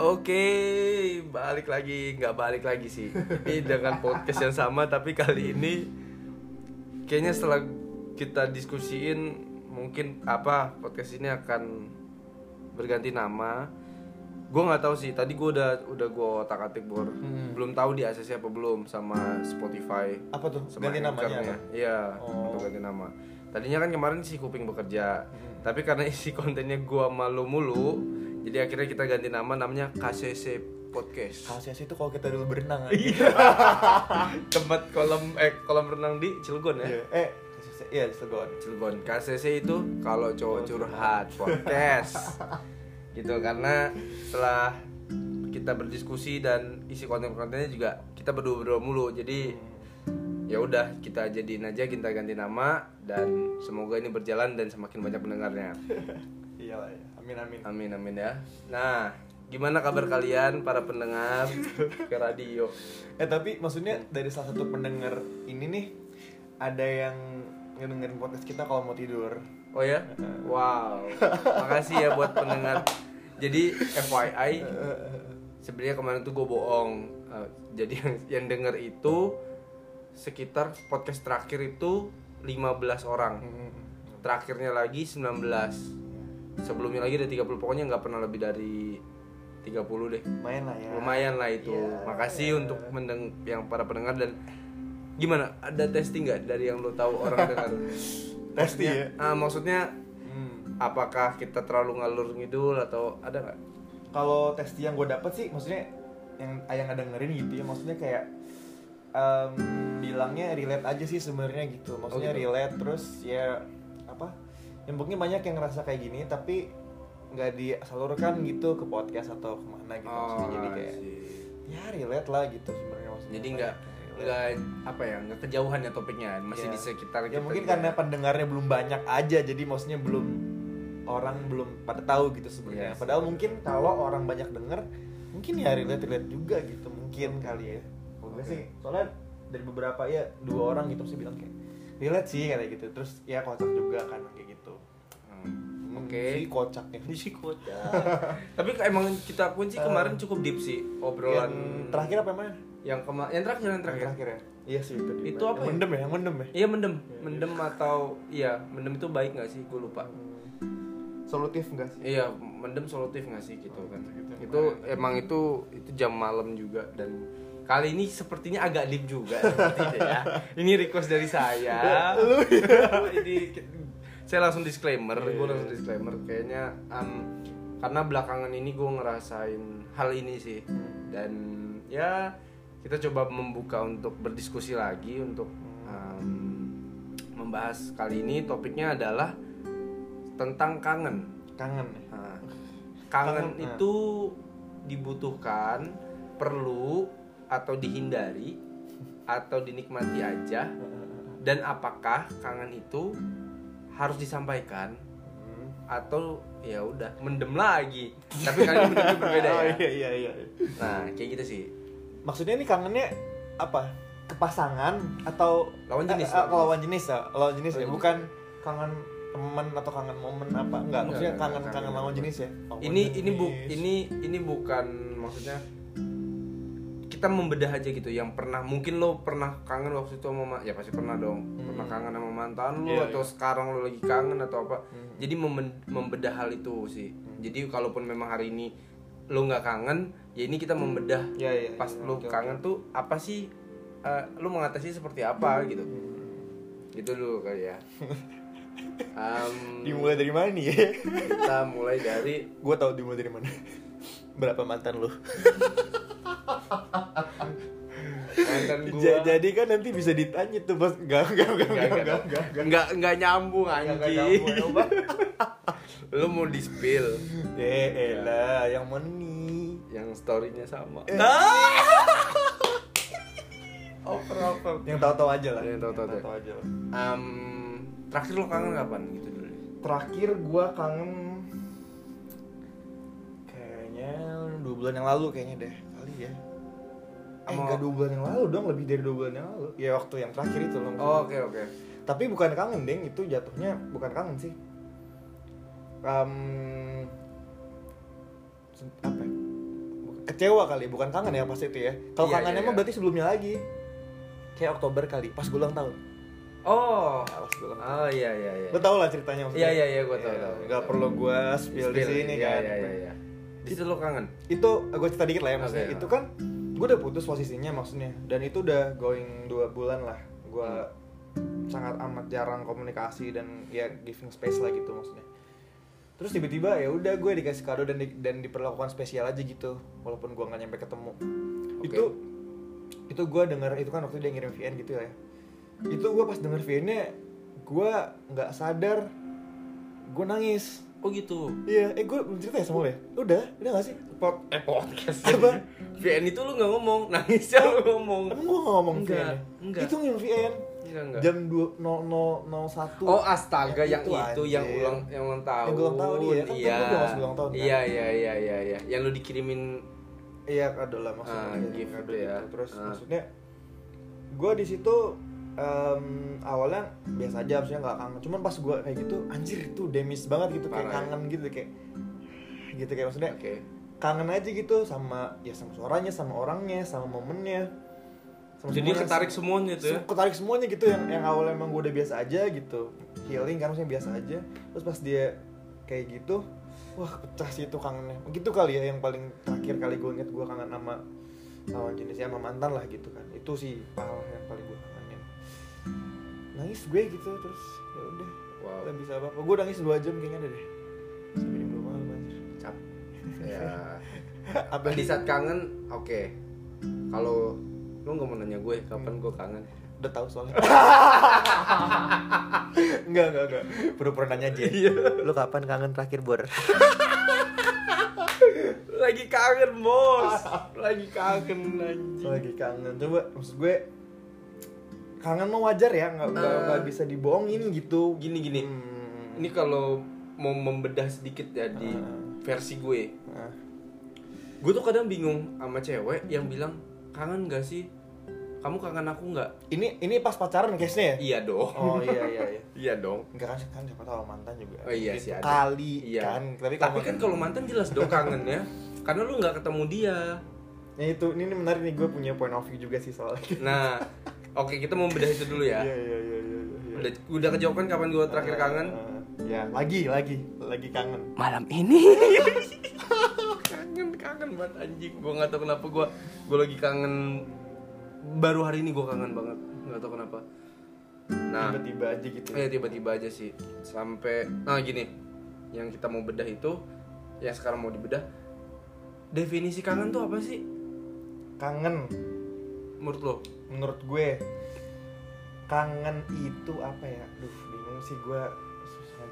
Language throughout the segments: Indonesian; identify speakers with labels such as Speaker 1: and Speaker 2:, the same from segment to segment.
Speaker 1: Oke, balik lagi, nggak balik lagi sih. Ini dengan podcast yang sama, tapi kali ini kayaknya setelah kita diskusiin, mungkin apa podcast ini akan berganti nama. Gue nggak tahu sih. Tadi gue udah udah gue otak atik bor.
Speaker 2: Hmm.
Speaker 1: Belum tahu di ACC apa belum sama Spotify.
Speaker 2: Apa tuh?
Speaker 1: Sama
Speaker 2: Ganti namanya apa?
Speaker 1: Iya,
Speaker 2: Oh.
Speaker 1: untuk ganti nama. Tadinya kan kemarin si Kuping bekerja,
Speaker 2: Hmm.
Speaker 1: tapi karena isi kontennya gua malu mulu, jadi akhirnya kita ganti nama namanya KCC Podcast.
Speaker 2: KCS itu kalau kita dulu berenang
Speaker 1: Iya. Tempat kolam eh kolam renang di Cilegon ya.
Speaker 2: Iya. Eh, KCS iya Cilegon.
Speaker 1: Cilegon. KCC itu kalau cowok curhat podcast. gitu karena setelah kita berdiskusi dan isi konten-kontennya juga kita berdua-berdua mulu. Jadi ya udah kita jadiin aja kita ganti nama dan semoga ini berjalan dan semakin banyak pendengarnya.
Speaker 2: Iya lah ya. Amin amin.
Speaker 1: Amin amin ya. Nah, gimana kabar kalian para pendengar ke radio?
Speaker 2: Eh tapi maksudnya dari salah satu pendengar ini nih ada yang ngedengerin podcast kita kalau mau tidur.
Speaker 1: Oh ya? Wow. Makasih ya buat pendengar. Jadi FYI sebenarnya kemarin tuh gue bohong. Eh, jadi yang yang denger itu sekitar podcast terakhir itu 15 orang. Terakhirnya lagi 19. Sebelumnya lagi ada 30 pokoknya nggak pernah lebih dari 30 deh.
Speaker 2: Lumayan lah ya.
Speaker 1: Lumayan lah itu.
Speaker 2: Iya.
Speaker 1: Makasih untuk mendeng yang para pendengar dan gimana? Ada testing nggak dari yang lo tahu orang dengar?
Speaker 2: Testing ya?
Speaker 1: ah, maksudnya
Speaker 2: Hmm.
Speaker 1: apakah kita terlalu ngalur ngidul atau ada nggak?
Speaker 2: Kalau testi yang gue dapet sih maksudnya yang ayah ngedengerin gitu ya maksudnya kayak em, bilangnya relate aja sih sebenarnya gitu maksudnya
Speaker 1: Oh, gitu.
Speaker 2: relate terus ya yang mungkin banyak yang ngerasa kayak gini tapi nggak disalurkan gitu ke podcast atau ke mana gitu maksudnya jadi kayak
Speaker 1: Oh, sih.
Speaker 2: ya relate lah gitu sebenarnya maksudnya
Speaker 1: Jadi nggak nggak apa ya nggak kejauhan ya topiknya masih
Speaker 2: Iya.
Speaker 1: di sekitar
Speaker 2: ya
Speaker 1: kita
Speaker 2: mungkin
Speaker 1: juga.
Speaker 2: karena pendengarnya belum banyak aja jadi maksudnya belum orang belum pada tahu gitu sebenarnya
Speaker 1: Iya,
Speaker 2: padahal mungkin kalau orang banyak denger mungkin ya relate relate juga gitu mungkin kali ya gue
Speaker 1: Oke.
Speaker 2: sih soalnya dari beberapa ya dua orang gitu sih bilang kayak relate sih kayak gitu terus ya kocak juga kan kayak gitu
Speaker 1: Hmm,
Speaker 2: Hmm,
Speaker 1: Oke.
Speaker 2: si kocak ya
Speaker 1: si kocak. Tapi emang kita pun sih kemarin cukup deep sih obrolan
Speaker 2: yang terakhir apa emang
Speaker 1: yang kema yang terakhir yang
Speaker 2: yang
Speaker 1: terakhir.
Speaker 2: terakhir ya iya sih itu
Speaker 1: Itu apa ya?
Speaker 2: mendem ya yang mendem ya
Speaker 1: Iya mendem, mendem atau iya mendem itu baik nggak sih? Gue lupa.
Speaker 2: solutif enggak sih
Speaker 1: Iya, mendem solutif nggak sih gitu kan?
Speaker 2: gitu.
Speaker 1: Itu emang itu itu jam malam juga dan kali ini sepertinya agak deep juga sepertinya ya. Ini request dari saya. ini saya langsung disclaimer, gue langsung disclaimer. Kayaknya um, karena belakangan ini gue ngerasain hal ini sih. Dan ya kita coba membuka untuk berdiskusi lagi untuk um, membahas kali ini. Topiknya adalah tentang kangen.
Speaker 2: kangen.
Speaker 1: Nah, kangen
Speaker 2: Kangen, nah.
Speaker 1: itu dibutuhkan, perlu atau dihindari atau dinikmati aja. Dan apakah kangen itu harus disampaikan
Speaker 2: Hmm.
Speaker 1: atau ya udah mendem lagi. Tapi kali ini mendemnya berbeda
Speaker 2: Oh,
Speaker 1: ya.
Speaker 2: iya iya iya
Speaker 1: Nah, kayak gitu sih.
Speaker 2: maksudnya ini kangennya apa ke pasangan atau
Speaker 1: Lawan jenis,
Speaker 2: eh, eh,
Speaker 1: lawan
Speaker 2: jenis ya lawan jenis
Speaker 1: Lawan
Speaker 2: ya
Speaker 1: jenis.
Speaker 2: bukan kangen temen atau kangen momen apa enggak maksudnya kangen kangen
Speaker 1: kangen
Speaker 2: lawan jenis ya Lawan
Speaker 1: ini ini bu
Speaker 2: jenis.
Speaker 1: ini ini bukan maksudnya kita membedah aja gitu. Yang pernah mungkin lo pernah kangen waktu itu sama ma- ya pasti pernah dong. Pernah kangen sama mantan lo
Speaker 2: Iya,
Speaker 1: atau
Speaker 2: iya.
Speaker 1: sekarang lo lagi kangen atau apa.
Speaker 2: Hmm.
Speaker 1: jadi membedah hal itu sih. Jadi kalaupun memang hari ini lo nggak kangen ya ini kita membedah
Speaker 2: Iya, iya,
Speaker 1: pas
Speaker 2: iya,
Speaker 1: lo
Speaker 2: oke.
Speaker 1: kangen tuh apa sih eh, lo mengatasi seperti apa gitu
Speaker 2: Hmm.
Speaker 1: gitu. Dulu kali ya. Em,
Speaker 2: dimulai dari mana nih? ya
Speaker 1: kita mulai dari
Speaker 2: gue tahu dimulai dari mana. Berapa mantan lu
Speaker 1: mantan gua.
Speaker 2: Ja- jadi kan nanti bisa ditanya tuh bos. Enggak enggak enggak enggak enggak enggak enggak
Speaker 1: nggak nggak. Nyambung anjing.
Speaker 2: nyambung, ya,
Speaker 1: lu mau di spill
Speaker 2: eh elah yang mana nih
Speaker 1: yang storynya sama.
Speaker 2: Eh.
Speaker 1: over over.
Speaker 2: Yang tahu-tahu aja lah.
Speaker 1: Yang tahu-tahu aja.
Speaker 2: lah.
Speaker 1: Em, terakhir lo kangen kapan gitu dulu?
Speaker 2: Terakhir gua kangen kayaknya dua bulan yang lalu kayaknya deh. Kali ya eh,
Speaker 1: Sama-
Speaker 2: enggak dua bulan yang lalu dong lebih dari dua bulan yang lalu ya waktu yang terakhir itu loh
Speaker 1: oh, oke oke
Speaker 2: tapi bukan kangen deng itu jatuhnya bukan kangen sih se- apa ya? kecewa kali bukan kangen ya pas itu ya kalau
Speaker 1: Iya,
Speaker 2: kangen
Speaker 1: iya,
Speaker 2: emang
Speaker 1: iya.
Speaker 2: berarti sebelumnya lagi kayak Oktober kali pas gue ulang tahun
Speaker 1: Oh.
Speaker 2: Ah, pas gue ulang tahun
Speaker 1: Oh iya iya iya.
Speaker 2: lo tau lah ceritanya maksudnya
Speaker 1: Iya, iya, iya, gua tahu,
Speaker 2: Iya,
Speaker 1: tahu,
Speaker 2: nggak
Speaker 1: tahu.
Speaker 2: perlu gue spill di sini
Speaker 1: iya,
Speaker 2: kan
Speaker 1: Iya iya iya. Di situ lo kangen.
Speaker 2: itu gue cerita dikit lah ya maksudnya
Speaker 1: Oke,
Speaker 2: itu kan gue udah putus posisinya maksudnya. Dan itu udah going dua bulan lah. Gue sangat amat jarang komunikasi dan ya giving space lah gitu maksudnya. Terus tiba-tiba ya udah gue dikasih kado dan di- dan diperlakukan spesial aja gitu walaupun gue nggak nyampe ketemu.
Speaker 1: Oke.
Speaker 2: itu itu gue denger itu kan waktu dia ngirim VN gitu ya. Itu gue pas denger VN-nya gue nggak sadar. Gue nangis.
Speaker 1: Oh gitu.
Speaker 2: iya eh gue belum cerita ya sama lo ya? Udah udah gak sih
Speaker 1: Pod eh podcast.
Speaker 2: Apa?
Speaker 1: VN itu lu nggak ngomong, nangisnya lu ngomong.
Speaker 2: Emang gue gak ngomong
Speaker 1: Enggak,
Speaker 2: VN
Speaker 1: enggak.
Speaker 2: Itu ngirim VN
Speaker 1: Enggak enggak.
Speaker 2: Jam 2.0001
Speaker 1: Oh astaga yang, itu,
Speaker 2: anjir.
Speaker 1: yang ulang yang ulang tahun.
Speaker 2: Yang ulang tahun, iya. Kan
Speaker 1: Iya.
Speaker 2: gua masih ulang tahun, kan?
Speaker 1: Iya iya iya iya iya. Yang lu dikirimin
Speaker 2: Iya kado lah maksudnya Iya,
Speaker 1: gift
Speaker 2: kado
Speaker 1: ya.
Speaker 2: gitu. Terus
Speaker 1: Ah.
Speaker 2: maksudnya Gue di situ em, awalnya biasa aja maksudnya nggak kangen cuman pas gue kayak gitu anjir itu demis banget gitu kayak
Speaker 1: Parah ya?
Speaker 2: kangen gitu kayak gitu kayak maksudnya
Speaker 1: Oke.
Speaker 2: Kangen aja gitu sama ya sama suaranya sama orangnya sama momennya. Sama
Speaker 1: Jadi
Speaker 2: semuanya.
Speaker 1: ketarik semuanya tuh ya.
Speaker 2: Ketarik semuanya gitu yang yang awalnya emang gue udah biasa aja gitu. Healing kan maksudnya biasa aja. Terus pas dia kayak gitu wah pecah sih itu kangennya. Gitu kali ya yang paling terakhir kali gue inget gue kangen sama lawan jenisnya sama mantan lah gitu kan. Itu sih parah yang paling gue kangenin. Nangis gue gitu terus ya udah.
Speaker 1: Wow.
Speaker 2: bisa apa apa gue nangis dua jam kayaknya deh. Sampai
Speaker 1: Ya.
Speaker 2: apa
Speaker 1: di saat kangen, oke. Kalau lu nggak mau nanya gue kapan gue kangen?
Speaker 2: udah tahu soalnya enggak enggak enggak pura-pura nanya aja
Speaker 1: Iya.
Speaker 2: lu kapan kangen terakhir bor
Speaker 1: Lagi kangen bos. Lagi kangen anjing.
Speaker 2: lagi kangen coba maksud gue kangen mah wajar ya nggak nggak nggak bisa dibohongin gitu
Speaker 1: Gini gini.
Speaker 2: Hmm.
Speaker 1: Ini kalau mau membedah sedikit ya di
Speaker 2: Ah.
Speaker 1: Versi gue.
Speaker 2: Nah,
Speaker 1: Gue tuh kadang bingung sama cewek yang bilang kangen gak sih? Kamu kangen aku nggak?
Speaker 2: ini ini pas pacaran case nya ya
Speaker 1: Iya dong.
Speaker 2: oh iya iya iya
Speaker 1: iya dong.
Speaker 2: enggak kan kan siapa tahu mantan juga
Speaker 1: Oh iya sih ada.
Speaker 2: kali
Speaker 1: Iya.
Speaker 2: kan tapi,
Speaker 1: Tapi kan kalau mantan jelas dong kangen ya. Karena lu nggak ketemu dia.
Speaker 2: ya itu ini, ini menarik nih gue punya point of view juga sih soalnya
Speaker 1: Nah, oke kita mau bedah itu dulu ya.
Speaker 2: iya iya iya iya iya.
Speaker 1: Udah udah kapan gue terakhir kangen?
Speaker 2: Ya lagi lagi lagi kangen
Speaker 1: Malam ini. kangen kangen banget anjing. Gue nggak tahu kenapa gue gue lagi kangen. Baru hari ini gue kangen banget. Nggak tahu kenapa. Nah,
Speaker 2: tiba-tiba aja gitu
Speaker 1: ya tiba-tiba aja sih sampai nah gini yang kita mau bedah itu yang sekarang mau dibedah definisi kangen tuh apa sih
Speaker 2: kangen
Speaker 1: menurut lo
Speaker 2: menurut gue kangen itu apa ya duh bingung sih gue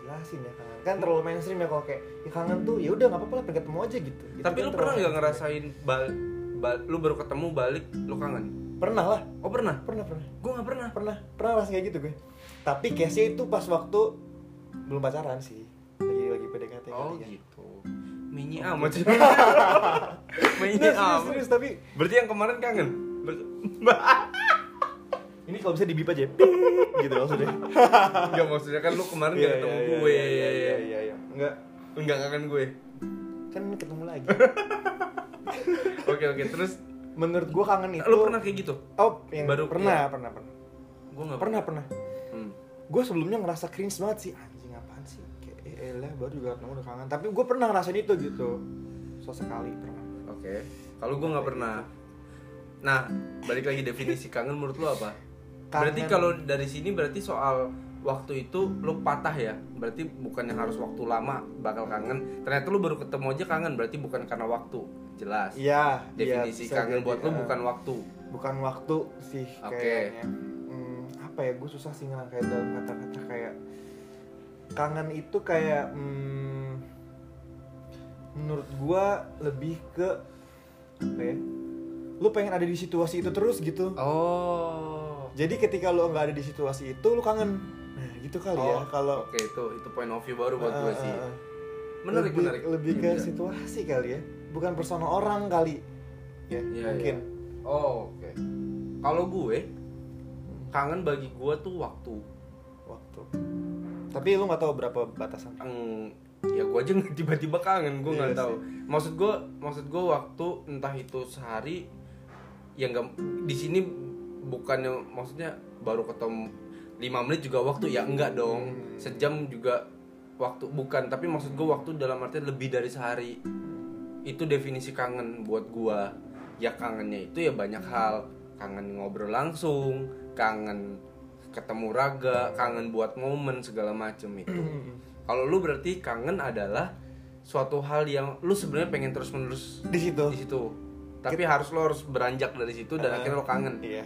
Speaker 2: jelasin ya kangen kan terlalu mainstream ya kalau kayak ya kangen tuh ya udah nggak apa-apa lah pengen ketemu aja gitu. Itu
Speaker 1: tapi
Speaker 2: kan
Speaker 1: lu pernah nggak ngerasain bal, bal- lu baru ketemu balik lu kangen?
Speaker 2: Pernah lah.
Speaker 1: Oh pernah?
Speaker 2: Pernah pernah.
Speaker 1: Gue nggak pernah.
Speaker 2: Pernah. Pernah rasanya kayak gitu gue. Tapi case itu pas waktu belum pacaran sih. Lagi lagi PDKT
Speaker 1: oh
Speaker 2: kali ya.
Speaker 1: gitu. Mini amat. sih mini
Speaker 2: serius,
Speaker 1: amat.
Speaker 2: serius, tapi
Speaker 1: berarti yang kemarin kangen? Ber-
Speaker 2: ini kalau bisa dibip aja gitu maksudnya.
Speaker 1: Enggak maksudnya kan lu kemarin nggak
Speaker 2: Iya,
Speaker 1: ketemu
Speaker 2: iya,
Speaker 1: gue.
Speaker 2: iya, iya, iya, iya, iya. enggak
Speaker 1: enggak kangen gue.
Speaker 2: Kan ketemu lagi.
Speaker 1: Oke oke terus?
Speaker 2: Menurut gue kangen itu
Speaker 1: lu pernah kayak gitu?
Speaker 2: Oh yang
Speaker 1: Baru-
Speaker 2: pernah
Speaker 1: iya.
Speaker 2: pernah pernah.
Speaker 1: Gue nggak
Speaker 2: pernah pernah.
Speaker 1: Hmm.
Speaker 2: gue sebelumnya ngerasa cringe banget sih. Anjing apaan sih? Kayak eh, elah baru juga ketemu udah kangen. Tapi gue pernah ngerasain itu gitu. Sesekali pernah.
Speaker 1: Oke. Kalau gue nggak pernah. Nah, balik lagi definisi kangen menurut lu apa? Berarti
Speaker 2: Kangen.
Speaker 1: kalau dari sini berarti soal waktu itu lu patah ya. Berarti bukannya harus waktu lama bakal kangen. Ternyata lu baru ketemu aja kangen. Berarti bukan karena waktu. Jelas.
Speaker 2: iya
Speaker 1: Definisi
Speaker 2: bisa
Speaker 1: kangen
Speaker 2: jadi,
Speaker 1: buat lu
Speaker 2: eh,
Speaker 1: bukan waktu.
Speaker 2: bukan waktu sih
Speaker 1: Oke.
Speaker 2: kayaknya Hmm, apa ya gue susah sih ngerangkai dalam kata-kata kayak kangen itu kayak hmm, menurut gue lebih ke apa ya lu pengen ada di situasi itu terus gitu
Speaker 1: Oh.
Speaker 2: Jadi ketika lu nggak ada di situasi itu lu kangen nah gitu kali ya
Speaker 1: Oh,
Speaker 2: kalau
Speaker 1: Oke, itu itu point of view baru buat
Speaker 2: Ah,
Speaker 1: gue
Speaker 2: ah,
Speaker 1: sih.
Speaker 2: ah.
Speaker 1: Menarik,
Speaker 2: lebih,
Speaker 1: menarik.
Speaker 2: lebih ke
Speaker 1: bisa.
Speaker 2: situasi kali ya bukan persona orang kali ya
Speaker 1: Iya,
Speaker 2: mungkin
Speaker 1: Oh, oke. Kalau gue kangen bagi gue tuh waktu.
Speaker 2: waktu tapi lu nggak tahu berapa batasan
Speaker 1: Eng, ya gue aja tiba-tiba kangen gue nggak
Speaker 2: Iya
Speaker 1: tahu maksud gue maksud gue waktu entah itu sehari ya nggak di sini bukannya maksudnya baru ketemu lima menit juga waktu ya enggak dong.
Speaker 2: Hmm.
Speaker 1: sejam juga waktu bukan. Tapi maksud gue waktu dalam artian lebih dari sehari. Itu definisi kangen buat gua. Ya kangennya itu ya banyak hal. Kangen ngobrol langsung kangen ketemu raga kangen buat momen segala macem itu. Kalau lu berarti kangen adalah suatu hal yang lu sebenarnya pengen terus menerus
Speaker 2: di situ.
Speaker 1: di situ. Tapi harus lo harus beranjak dari situ dan
Speaker 2: Eh,
Speaker 1: akhirnya lo kangen.
Speaker 2: iya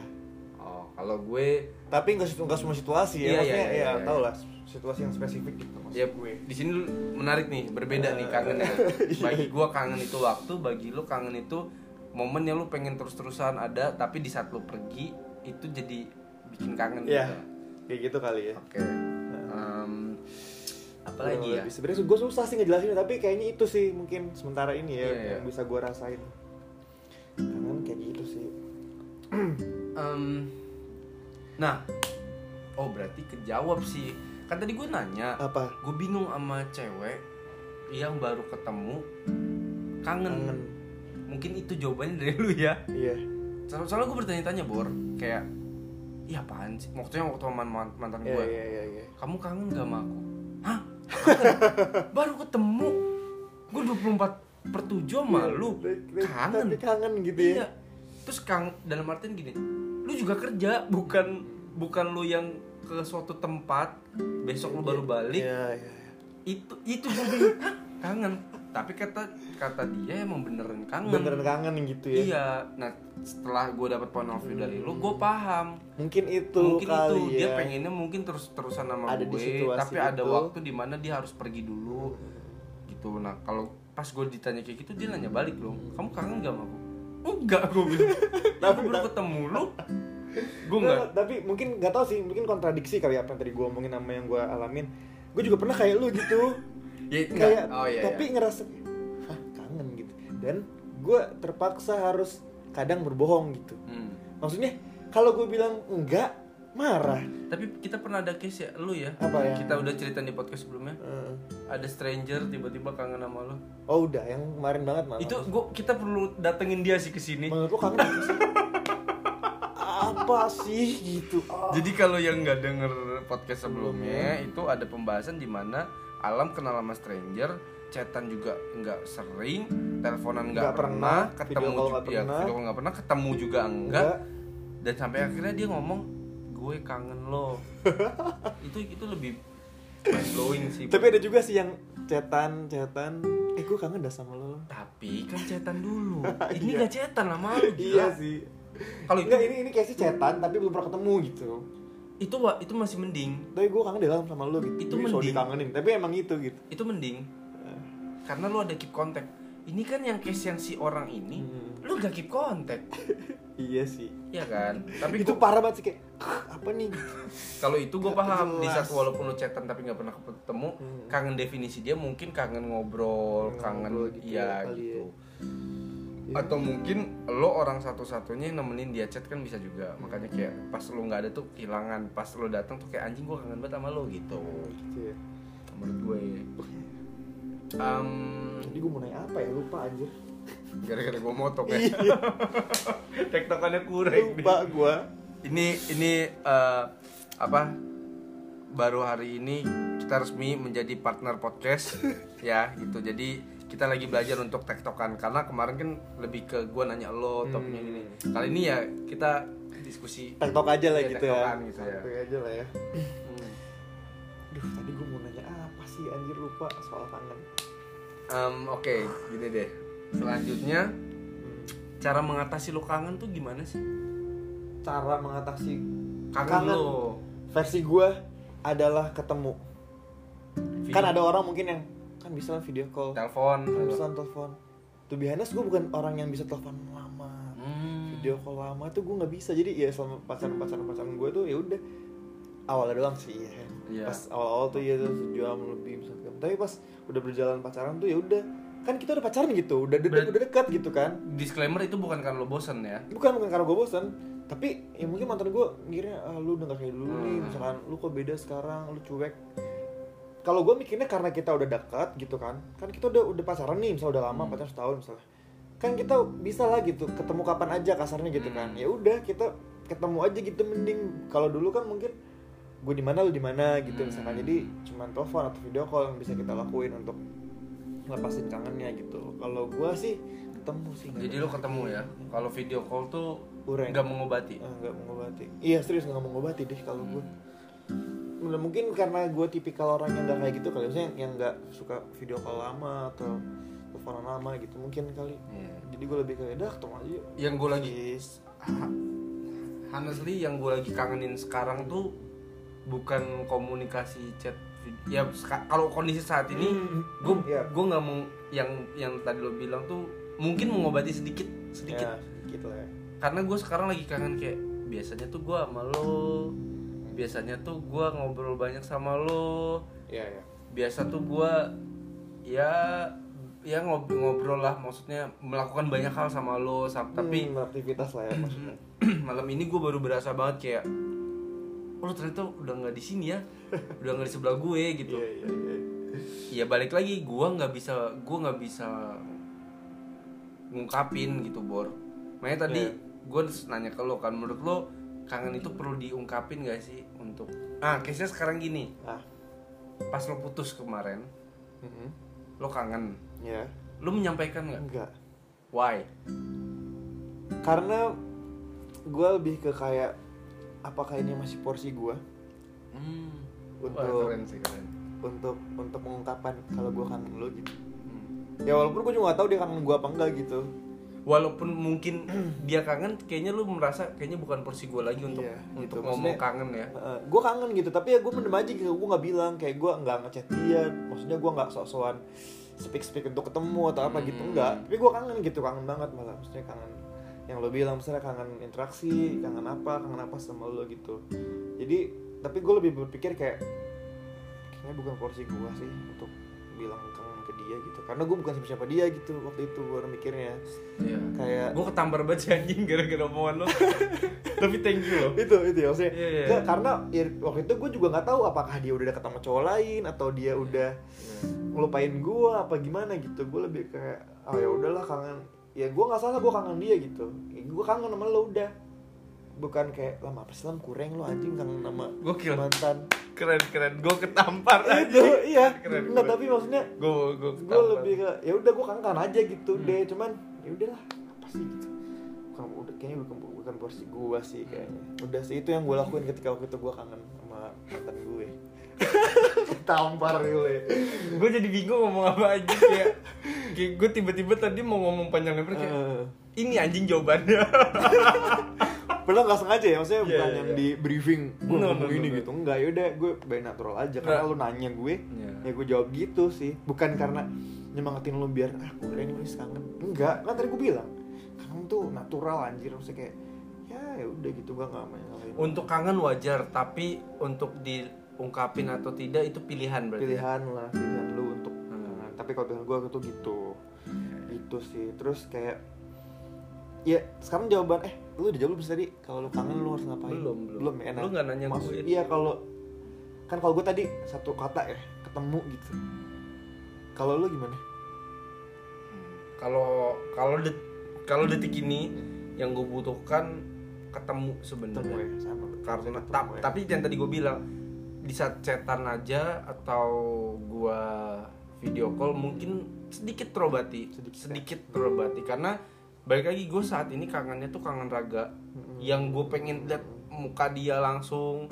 Speaker 1: kalau gue
Speaker 2: tapi nggak nggak semua situasi
Speaker 1: Iya,
Speaker 2: ya maksudnya
Speaker 1: iya, iya,
Speaker 2: ya
Speaker 1: iya.
Speaker 2: tau lah situasi yang spesifik gitu maksud
Speaker 1: ya
Speaker 2: gue
Speaker 1: di sini menarik nih berbeda nih kangennya bagi gua kangen itu waktu bagi lu kangen itu momen yang lu pengen terus-terusan ada tapi di saat lu pergi itu jadi bikin kangen
Speaker 2: Iya.
Speaker 1: gitu.
Speaker 2: kayak gitu kali ya
Speaker 1: oke Em, apa lagi ya
Speaker 2: Lebih- sebenarnya gue susah sih ngejelasin tapi kayaknya itu sih mungkin sementara ini ya
Speaker 1: Iya, iya.
Speaker 2: yang bisa gue rasain kangen kayak gitu sih
Speaker 1: Em, nah oh berarti kejawab sih. Kan tadi gue nanya
Speaker 2: apa?
Speaker 1: gue bingung sama cewek yang baru ketemu kangen.
Speaker 2: kangen.
Speaker 1: Mungkin itu jawabannya dari lu ya.
Speaker 2: Iya.
Speaker 1: Soal- soalnya gue bertanya-tanya bor kayak iya apaan sih? Maksudnya waktu sama man- mantan
Speaker 2: iya
Speaker 1: gue
Speaker 2: iya iya iya.
Speaker 1: Kamu kangen gak sama aku? Hah? Baru ketemu? Gue 24 per 7 sama lu? kangen
Speaker 2: tapi kangen gitu ya.
Speaker 1: Iya. Terus kang dalam artian gini lu juga kerja bukan bukan lu yang ke suatu tempat besok lu baru balik
Speaker 2: iya iya iya.
Speaker 1: itu itu gue "Hah, kangen tapi kata kata dia emang beneran kangen
Speaker 2: beneran kangen gitu ya
Speaker 1: Iya, nah setelah gue dapet point of view dari lu, gue paham.
Speaker 2: mungkin itu
Speaker 1: mungkin
Speaker 2: kali
Speaker 1: itu dia
Speaker 2: ya.
Speaker 1: pengennya mungkin terus terusan sama
Speaker 2: Ada
Speaker 1: gue, tapi ada
Speaker 2: itu.
Speaker 1: waktu di mana dia harus pergi dulu, gitu. Nah kalau pas gue ditanya kayak gitu dia nanya balik loh, kamu kangen gak sama aku? Enggak, gue bilang. Tapi baru ketemu lu, gue
Speaker 2: Nggak, tapi mungkin nggak tahu sih mungkin kontradiksi kali apa yang tadi gue omongin sama yang gue alamin gue juga pernah kayak lu gitu
Speaker 1: Ya,
Speaker 2: kayak
Speaker 1: Oh iya.
Speaker 2: tapi
Speaker 1: iya.
Speaker 2: ngerasa ah kangen gitu dan gue terpaksa harus kadang berbohong gitu
Speaker 1: Hmm.
Speaker 2: maksudnya kalau gue bilang enggak marah
Speaker 1: Tapi kita pernah ada case ya, lu ya.
Speaker 2: Apa ya?
Speaker 1: Kita udah cerita di podcast sebelumnya.
Speaker 2: Eh,
Speaker 1: Ada stranger tiba-tiba kangen sama lu.
Speaker 2: oh udah yang kemarin banget malah
Speaker 1: Itu gua kita perlu datengin dia sih ke sini.
Speaker 2: menurut lu kangen apa sih gitu Ah.
Speaker 1: Jadi kalau yang nggak denger podcast sebelumnya itu ada pembahasan di mana Alam kenal sama stranger, chatan juga nggak sering, teleponan nggak pernah,
Speaker 2: pernah,
Speaker 1: ketemu
Speaker 2: video
Speaker 1: juga ya,
Speaker 2: pernah.
Speaker 1: video nggak pernah, ketemu juga enggak. Dan sampai akhirnya dia ngomong, gue kangen lo. itu itu lebih blowing sih.
Speaker 2: tapi ada juga sih yang cetan cetan eh gue kangen dah sama lo
Speaker 1: Tapi kan chatan dulu. Ini
Speaker 2: Iya.
Speaker 1: nggak chatan sama lu.
Speaker 2: iya sih
Speaker 1: Kalau itu
Speaker 2: Enggak, ini ini kayak sih cetan tapi belum pernah ketemu gitu
Speaker 1: itu itu masih mending.
Speaker 2: tapi gue kangen dalam sama lo gitu
Speaker 1: Itu
Speaker 2: Jadi
Speaker 1: mending.
Speaker 2: dikangenin tapi emang itu gitu
Speaker 1: Itu mending. Karena lu ada keep contact. Ini kan yang case yang si orang ini,
Speaker 2: Hmm.
Speaker 1: lu gak keep contact.
Speaker 2: iya sih
Speaker 1: Iya kan? Tapi
Speaker 2: itu
Speaker 1: gua-
Speaker 2: parah banget sih kayak apa nih
Speaker 1: kalau itu gue paham di saat walaupun lu chatan tapi nggak pernah ketemu,
Speaker 2: Hmm.
Speaker 1: kangen definisi dia mungkin kangen ngobrol, kangen
Speaker 2: Ngobrol gitu ya, kali
Speaker 1: gitu.
Speaker 2: ya.
Speaker 1: Atau mungkin lo orang satu-satunya yang nemenin dia chat kan bisa juga. Makanya kayak pas lu nggak ada tuh kehilangan, pas lo datang tuh kayak anjing gue kangen banget sama lo gitu.
Speaker 2: gitu ya.
Speaker 1: Menurut gue. Um,
Speaker 2: Jadi gue mau nanya apa ya lupa anjir
Speaker 1: gara-gara gue motok ya.
Speaker 2: Iya.
Speaker 1: Tektokannya kurang.
Speaker 2: lupa gue
Speaker 1: ini ini eh, apa baru hari ini kita resmi menjadi partner podcast ya gitu jadi kita lagi belajar untuk tektokan. Karena kemarin kan lebih ke gue nanya lo topiknya
Speaker 2: Hmm.
Speaker 1: ini kali ini ya kita diskusi
Speaker 2: tektok aja lah
Speaker 1: Iya,
Speaker 2: gitu ya.
Speaker 1: gitu ya.
Speaker 2: Santai aja lah ya.
Speaker 1: Hmm.
Speaker 2: Duh tadi gue mau nanya apa sih? Anjir lupa soal kangen
Speaker 1: Em, oke gini deh. Selanjutnya cara mengatasi lo kangen tuh gimana sih?
Speaker 2: Cara mengatasi
Speaker 1: kangen,
Speaker 2: Kangen.
Speaker 1: lo.
Speaker 2: versi gue adalah ketemu.
Speaker 1: Video-
Speaker 2: Kan ada orang mungkin yang lah video call.
Speaker 1: Telepon.
Speaker 2: Bisa telepon. Tuh biasanya gue bukan orang yang bisa telepon lama.
Speaker 1: Hmm.
Speaker 2: video call lama tuh gue nggak bisa. Jadi ya selama pacaran pacaran pacaran gue tuh ya udah. Awalnya doang sih ya.
Speaker 1: Iya.
Speaker 2: pas awal awal tuh ya tuh sejam lebih misalkan. Tapi pas udah berjalan pacaran tuh ya udah. Kan kita udah pacaran gitu udah de-
Speaker 1: Ber-
Speaker 2: udah dekat gitu kan.
Speaker 1: Disclaimer itu bukan karena lo bosen ya?
Speaker 2: Bukan bukan karena gue bosan tapi ya mungkin mantan gue mikirnya ah, lu udah gak kayak dulu nih.
Speaker 1: Hmm.
Speaker 2: misalkan lu kok beda sekarang? Lu cuek kalau gue mikirnya karena kita udah dekat gitu kan kan kita udah udah pacaran nih misalnya udah lama
Speaker 1: Hmm.
Speaker 2: pacaran setahun misalnya kan kita bisa lah gitu ketemu kapan aja kasarnya gitu kan
Speaker 1: Hmm.
Speaker 2: ya udah kita ketemu aja gitu mending kalau dulu kan mungkin gue di mana lu di mana gitu
Speaker 1: Hmm.
Speaker 2: misalkan jadi cuman telepon atau video call yang bisa kita lakuin untuk ngelepasin kangennya gitu kalau gue sih ketemu sih
Speaker 1: Jadi lo ketemu ya. Kalau video call tuh
Speaker 2: Kurang.
Speaker 1: nggak mengobati.
Speaker 2: Ah, nggak mengobati iya serius nggak mengobati deh kalau gue Nah, mungkin karena gue tipikal orang yang nggak kayak gitu kali maksudnya yang nggak suka video call lama atau teleponan lama gitu mungkin kali.
Speaker 1: Iya.
Speaker 2: jadi gue lebih kayak dah ketemu aja
Speaker 1: Yang gue lagi honestly yang gue lagi kangenin sekarang tuh bukan komunikasi chat ya kalau kondisi saat ini gue
Speaker 2: iya.
Speaker 1: gue nggak mau yang yang tadi lo bilang tuh mungkin mengobati sedikit sedikit.
Speaker 2: Ya gitu lah ya.
Speaker 1: Karena gue sekarang lagi kangen kayak biasanya tuh gue sama lo biasanya tuh gue ngobrol banyak sama lo.
Speaker 2: Ya ya
Speaker 1: biasa tuh gue ya ya ngobrol-ngobrol lah. Maksudnya melakukan banyak hal sama lo sam- tapi
Speaker 2: Hmm, aktivitas lah ya maksudnya.
Speaker 1: malam ini gue baru berasa banget kayak oh lo ternyata udah nggak di sini ya. Udah nggak di sebelah gue gitu.
Speaker 2: Iya iya iya.
Speaker 1: Ya balik lagi gue nggak bisa gue nggak bisa ngungkapin gitu bor. Makanya tadi
Speaker 2: Iya.
Speaker 1: gue nanya ke lo kan menurut lo kangen itu perlu diungkapin gak sih untuk ah case nya sekarang gini.
Speaker 2: Ah.
Speaker 1: Pas lo putus kemarin
Speaker 2: mhm.
Speaker 1: lo kangen.
Speaker 2: Ya.
Speaker 1: Lo menyampaikan nggak?
Speaker 2: Enggak
Speaker 1: why?
Speaker 2: Karena gue lebih ke kayak apakah ini masih porsi gue
Speaker 1: hmm.
Speaker 2: Untuk-
Speaker 1: Wah, keren sih keren.
Speaker 2: untuk untuk mengungkapkan kalau gue kangen lo gitu.
Speaker 1: Hmm.
Speaker 2: ya walaupun gue juga gak tahu dia kangen gue apa enggak gitu
Speaker 1: walaupun mungkin dia kangen kayaknya lu merasa kayaknya bukan porsi gue lagi untuk
Speaker 2: Iya,
Speaker 1: untuk
Speaker 2: gitu.
Speaker 1: ngomong kangen ya.
Speaker 2: gue kangen gitu tapi ya gue mendem aja gitu. Gue nggak bilang kayak gue nggak ngechat dia. Maksudnya gue nggak sok-sokan speak speak untuk ketemu atau apa gitu
Speaker 1: Hmm.
Speaker 2: enggak tapi gue kangen gitu kangen banget malah. Maksudnya kangen yang lo bilang misalnya kangen interaksi kangen apa kangen apa sama lo gitu. Jadi tapi gue lebih berpikir kayak kayaknya bukan porsi gue sih untuk bilang kangen ke dia gitu. Karena gue bukan siapa siapa dia gitu waktu itu gue mikirnya.
Speaker 1: Iya.
Speaker 2: kayak
Speaker 1: gue ketampar banget sih anjing gara-gara omongan lo. Tapi thank you loh.
Speaker 2: Itu itu ya maksudnya.
Speaker 1: Iya, iya.
Speaker 2: Nggak, karena ya, waktu itu gue juga nggak tahu apakah dia udah deket sama cowok lain atau dia udah ngelupain gue apa gimana gitu. Gue lebih kayak oh ya udahlah kangen. Ya gue nggak salah gue kangen dia gitu. Ya, gue kangen sama lo udah bukan kayak lama apa sih Lam? kurang lo anjing kangen sama
Speaker 1: Gokil.
Speaker 2: mantan.
Speaker 1: Keren keren. Gue ketampar.
Speaker 2: Itu iya.
Speaker 1: Keren,
Speaker 2: nggak tapi maksudnya
Speaker 1: gue gue
Speaker 2: gue lebih ke ya udah gue kangen aja gitu
Speaker 1: Hmm.
Speaker 2: deh cuman ya udahlah. Apa sih gitu? Bukan udah kayaknya bukan bukan porsi gue sih kayaknya. Udah sih itu yang gue lakuin ketika waktu itu gue kangen sama mantan gue. Tampar gue.
Speaker 1: Gue jadi bingung ngomong apa aja kayak kayak gue tiba-tiba tadi mau ngomong panjang lebar kayak
Speaker 2: Eh,
Speaker 1: ini anjing jawabannya
Speaker 2: Padahal nggak sengaja ya, maksudnya
Speaker 1: Iya,
Speaker 2: bukan
Speaker 1: iya,
Speaker 2: yang
Speaker 1: iya.
Speaker 2: di briefing gue
Speaker 1: No,
Speaker 2: ngomong
Speaker 1: no,
Speaker 2: ini
Speaker 1: no,
Speaker 2: gitu Enggak, yaudah gue by natural aja Karena
Speaker 1: Nah.
Speaker 2: lu nanya gue,
Speaker 1: Iya.
Speaker 2: ya gue jawab gitu sih Bukan karena nyemangatin lu biar, ah gue kira ini lu kangen Enggak, kan tadi gue bilang Kangen tuh natural anjir, maksudnya kayak Ya ya udah gitu, gue gak main
Speaker 1: untuk kangen wajar tapi untuk diungkapin atau tidak itu pilihan berarti ya?
Speaker 2: Pilihan lah, pilihan lu untuk
Speaker 1: Hmm.
Speaker 2: kangen Tapi kalau pilihan gue tuh gitu Gitu sih, terus kayak Ya sekarang jawaban eh lu udah jawab belum tadi? Kalau lu kangen lu harus ngapain?
Speaker 1: Belum, belum.
Speaker 2: belum ya,
Speaker 1: Lu nggak nanya
Speaker 2: Maksud-
Speaker 1: gue.
Speaker 2: iya kalau kan kalau gue tadi satu kata ya ketemu gitu. Kalau lu gimana?
Speaker 1: Kalau kalau det kalau detik ini yang gue butuhkan ketemu sebenarnya.
Speaker 2: Ya sama.
Speaker 1: Karena ta-
Speaker 2: ya.
Speaker 1: tapi yang tadi gue bilang di saat chatan aja atau gua video call mungkin sedikit terobati.
Speaker 2: Sedikit,
Speaker 1: sedikit, terobati. Karena balik lagi gue saat ini kangennya tuh kangen raga.
Speaker 2: Mm-mm.
Speaker 1: yang gue pengen lihat muka dia langsung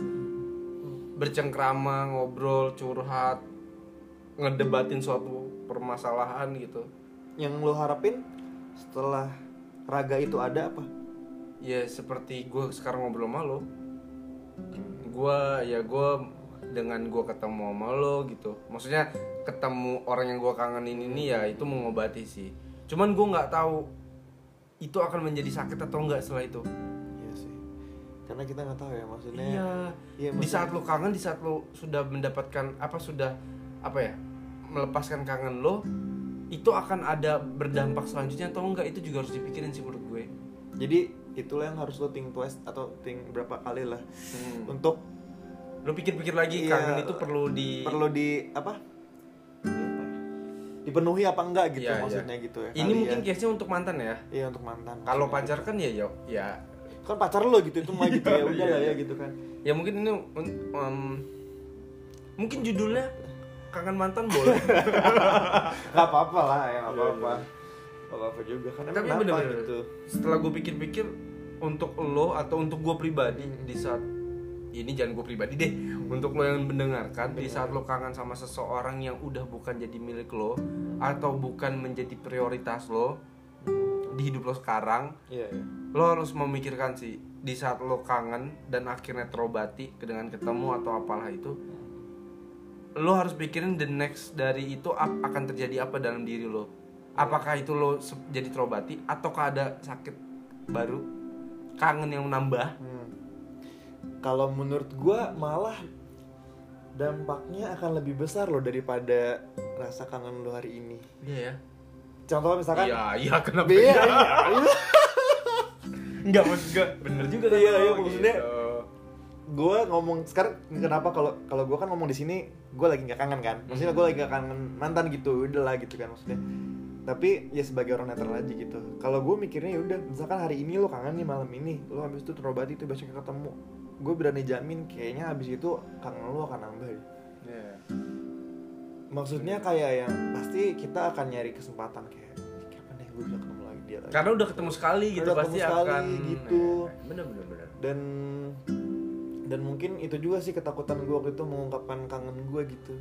Speaker 1: bercengkrama ngobrol curhat ngedebatin suatu permasalahan gitu.
Speaker 2: Yang lu harapin setelah raga itu ada apa?
Speaker 1: Ya seperti gue sekarang ngobrol sama lo. Gue ya gue dengan gue ketemu sama lo gitu. Maksudnya ketemu orang yang gue kangenin ini ya itu mengobati sih. Cuman gue nggak tahu itu akan menjadi sakit atau enggak setelah itu?
Speaker 2: Iya sih. Karena kita nggak tahu ya maksudnya
Speaker 1: iya.
Speaker 2: Iya,
Speaker 1: di
Speaker 2: maksudnya-
Speaker 1: saat lo kangen di saat lo sudah mendapatkan apa sudah apa ya melepaskan kangen lo itu akan ada berdampak selanjutnya atau enggak? Itu juga harus dipikirin sih menurut gue.
Speaker 2: Jadi itulah yang harus lo think twice atau think berapa kali lah.
Speaker 1: Hmm.
Speaker 2: untuk
Speaker 1: lu pikir-pikir lagi
Speaker 2: Iya.
Speaker 1: kangen itu perlu di
Speaker 2: perlu di apa dipenuhi apa enggak gitu
Speaker 1: iya.
Speaker 2: maksudnya gitu ya
Speaker 1: ini mungkin
Speaker 2: ya.
Speaker 1: case-nya untuk mantan ya
Speaker 2: iya untuk mantan
Speaker 1: kalau pacar kan ya ya ya
Speaker 2: gitu. kan pacar lo gitu itu mah gitu ya udah
Speaker 1: Iya,
Speaker 2: lah ya
Speaker 1: iya.
Speaker 2: gitu kan
Speaker 1: ya mungkin ini um, mungkin judulnya kangen mantan boleh
Speaker 2: nggak apa-apa lah ya nggak
Speaker 1: Iya,
Speaker 2: apa-apa apa-apa juga kan
Speaker 1: tapi bener-bener
Speaker 2: gitu
Speaker 1: setelah gue pikir-pikir untuk lo atau untuk gue pribadi di saat ini jangan gue pribadi deh. Untuk lo yang mendengarkan di saat lo kangen sama seseorang yang udah bukan jadi milik lo atau bukan menjadi prioritas lo di hidup lo sekarang
Speaker 2: iya iya.
Speaker 1: lo harus memikirkan sih di saat lo kangen dan akhirnya terobati dengan ketemu atau apalah itu lo harus pikirin the next dari itu akan terjadi apa dalam diri lo. Apakah itu lo jadi terobati ataukah ada sakit baru kangen yang menambah?
Speaker 2: Hmm. Kalau menurut gua malah dampaknya akan lebih besar loh daripada rasa kangen lo hari ini.
Speaker 1: iya ya
Speaker 2: Contoh misalkan
Speaker 1: iya iya kenapa
Speaker 2: Iya,
Speaker 1: iya?
Speaker 2: iya.
Speaker 1: Enggak maksud gue bener juga kan
Speaker 2: Iya,
Speaker 1: lo,
Speaker 2: iya, maksudnya
Speaker 1: gitu.
Speaker 2: gue ngomong sekarang kenapa kalau kalau gue kan ngomong di sini gue lagi nggak kangen kan maksudnya gue lagi nggak kangen mantan gitu udah lah gitu kan maksudnya tapi ya sebagai orang netral aja gitu kalau gue mikirnya ya udah misalkan hari ini lo kangen nih malam ini lo habis itu terobati itu besoknya ketemu gue berani jamin kayaknya habis itu kangen lo akan nambah deh.
Speaker 1: Iya.
Speaker 2: maksudnya kayak yang pasti kita akan nyari kesempatan kayak "Ih, kapan deh gue bisa ketemu lagi dia lagi?
Speaker 1: Karena udah ketemu sekali gitu
Speaker 2: Udah
Speaker 1: pasti
Speaker 2: ketemu sekali,
Speaker 1: akan
Speaker 2: gitu.
Speaker 1: bener bener bener.
Speaker 2: Dan dan mungkin itu juga sih ketakutan gue waktu itu mengungkapkan kangen gue gitu.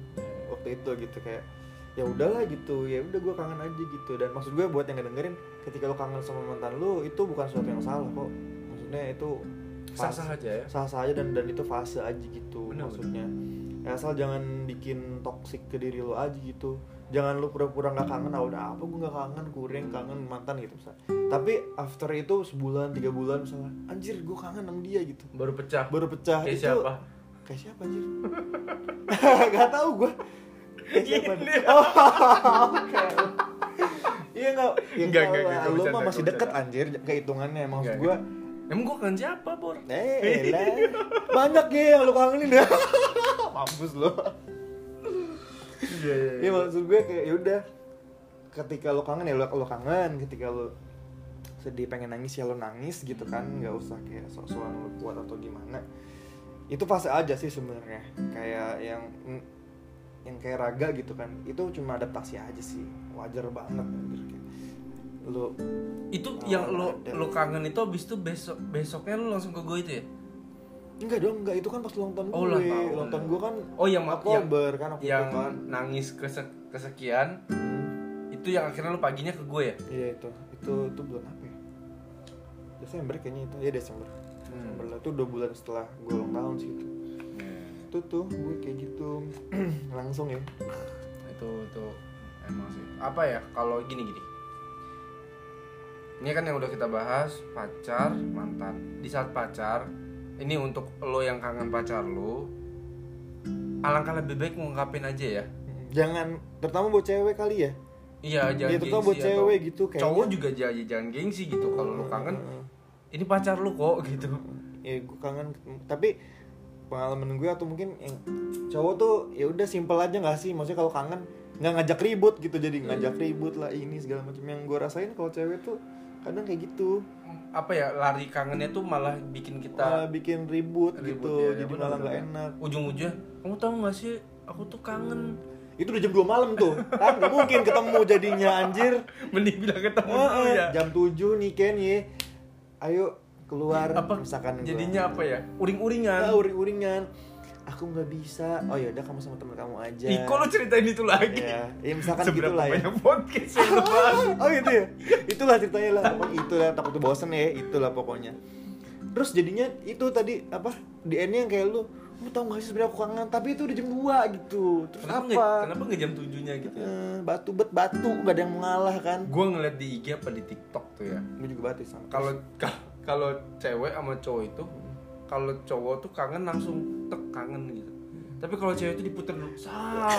Speaker 2: Waktu itu gitu kayak ya udahlah gitu. Ya udah gue kangen aja gitu. Dan maksud gue buat yang ngedengerin ketika lo kangen sama mantan lo itu bukan sesuatu yang salah kok. Maksudnya itu
Speaker 1: sah sah aja ya?
Speaker 2: Sah sah aja dan dan itu fase aja gitu
Speaker 1: Bener,
Speaker 2: maksudnya. Ya, asal jangan bikin toxic ke diri lo aja gitu. Jangan lu pura-pura nggak kangen ah udah apa gue nggak kangen kurang kangen mantan gitu misalnya tapi after itu sebulan tiga bulan misalnya anjir gue kangen sama dia gitu.
Speaker 1: Baru pecah.
Speaker 2: Baru pecah.
Speaker 1: Kayak
Speaker 2: itu
Speaker 1: siapa?
Speaker 2: Kayak siapa anjir? Nggak tahu gue kayak siapa? oh iya nggak. Ya
Speaker 1: Enggak,
Speaker 2: enggak,
Speaker 1: enggak, enggak,
Speaker 2: lu mah masih deket anjir. Kehitungannya maksud gue
Speaker 1: emang gue kan siapa bor
Speaker 2: Eh, elah. banyak ya yang lu kangenin ya. Mampus lu.
Speaker 1: iya iya
Speaker 2: Iya maksud gue kayak ya udah ketika lu kangen ya lu, lu kangen, ketika lu sedih pengen nangis ya lu nangis gitu kan, nggak usah kayak sok-sokan lu kuat atau gimana. Itu fase aja sih sebenarnya. Kayak yang yang kayak raga gitu kan. Itu cuma adaptasi aja sih. Wajar banget anjir Lu
Speaker 1: itu
Speaker 2: Oh,
Speaker 1: yang lo
Speaker 2: ada.
Speaker 1: lo kangen itu abis itu besok besoknya lo langsung ke gue itu ya
Speaker 2: enggak dong, enggak itu kan pas ulang tahun gue.
Speaker 1: Oh, ulang tahun.
Speaker 2: Ulang tahun gue kan
Speaker 1: oh yang yang,
Speaker 2: Oktober kan
Speaker 1: yang
Speaker 2: itu kan.
Speaker 1: nangis kese- kesekian
Speaker 2: Hmm.
Speaker 1: itu yang akhirnya lo paginya ke gue ya
Speaker 2: Iya itu, itu itu bulan apa ya? Desember kayaknya itu, ya Desember. Desember lah itu dua bulan setelah gue ulang tahun sih itu. Itu tuh gue kayak gitu langsung ya.
Speaker 1: itu itu emang sih apa ya kalau gini gini ini kan yang udah kita bahas pacar mantan. Di saat pacar ini untuk lo yang kangen pacar lo alangkah lebih baik ngungkapin aja ya.
Speaker 2: Jangan terutama buat cewek kali ya.
Speaker 1: iya jangan
Speaker 2: Iya terutama buat cewek gitu kayaknya.
Speaker 1: cowok juga jangan jangan gengsi gitu. Kalau lo kangen ini pacar lo kok gitu.
Speaker 2: Ya gue kangen tapi pengalaman gue atau mungkin yang cowok tuh ya udah simpel aja nggak sih? Maksudnya kalau kangen nggak ngajak ribut gitu. Jadi ngajak ribut lah ini segala macam. Yang gue rasain kalau cewek tuh kadang kayak gitu.
Speaker 1: Apa ya lari kangennya tuh malah bikin
Speaker 2: kita
Speaker 1: kita
Speaker 2: bikin ribut,
Speaker 1: ribut
Speaker 2: gitu
Speaker 1: ya, ya,
Speaker 2: jadi
Speaker 1: bener,
Speaker 2: malah nggak enak.
Speaker 1: Ujung-ujungnya kamu tahu nggak sih aku tuh kangen.
Speaker 2: Itu udah jam 2 malam tuh. Kan nggak mungkin ketemu jadinya anjir.
Speaker 1: Mending bilang ketemu dulu ya.
Speaker 2: jam 7 nih Ken ye. Ayo keluar
Speaker 1: apa
Speaker 2: misalkan gua-
Speaker 1: jadinya apa ya? Uring-uringan.
Speaker 2: Ah, uring-uringan aku nggak bisa. Oh ya udah kamu sama teman kamu aja.
Speaker 1: Ih, kok lo ceritain itu lagi?
Speaker 2: ya, ya misalkan gitu
Speaker 1: Seberapa
Speaker 2: lah ya.
Speaker 1: banyak podcast yang
Speaker 2: oh gitu ya? Itulah ceritanya lah. Pokoknya itulah takut tuh bosen ya itulah pokoknya. Terus jadinya itu tadi apa di endnya yang kayak lu lu tau gak sih sebenarnya aku kangen? Tapi itu udah jam 2 gitu. Terus
Speaker 1: Kenapa
Speaker 2: apa?
Speaker 1: nggak kenapa nggak jam tujuhnya gitu ya?
Speaker 2: Eh, batu bet batu. Gak ada yang mengalah kan?
Speaker 1: Gue ngeliat di IG apa di TikTok tuh ya.
Speaker 2: gue juga batu sama.
Speaker 1: Kalau ka- kalau cewek sama cowok itu, kalau cowok tuh kangen langsung tek kangen gitu. Tapi kalau cewek itu diputer dulu,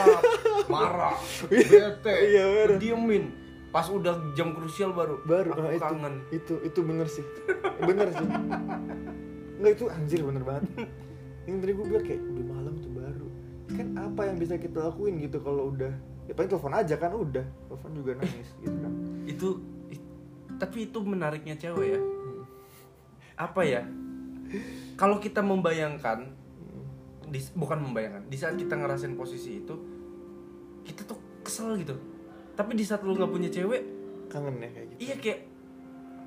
Speaker 1: marah, bete,
Speaker 2: Iya,
Speaker 1: diemin. Pas udah jam krusial baru,
Speaker 2: baru
Speaker 1: aku
Speaker 2: nah, itu
Speaker 1: kangen.
Speaker 2: itu itu bener sih. Bener sih. Enggak itu anjir bener banget. Yang tadi gue bilang kayak udah kan apa yang bisa kita lakuin gitu kalau udah ya paling telepon aja kan udah telepon juga nangis gitu kan.
Speaker 1: Itu tapi itu menariknya cewek ya. Apa ya? Kalau kita membayangkan di, bukan membayangkan di saat kita ngerasain posisi itu kita tuh kesel gitu. Tapi di saat lu nggak punya cewek
Speaker 2: kangen ya kayak gitu.
Speaker 1: iya kayak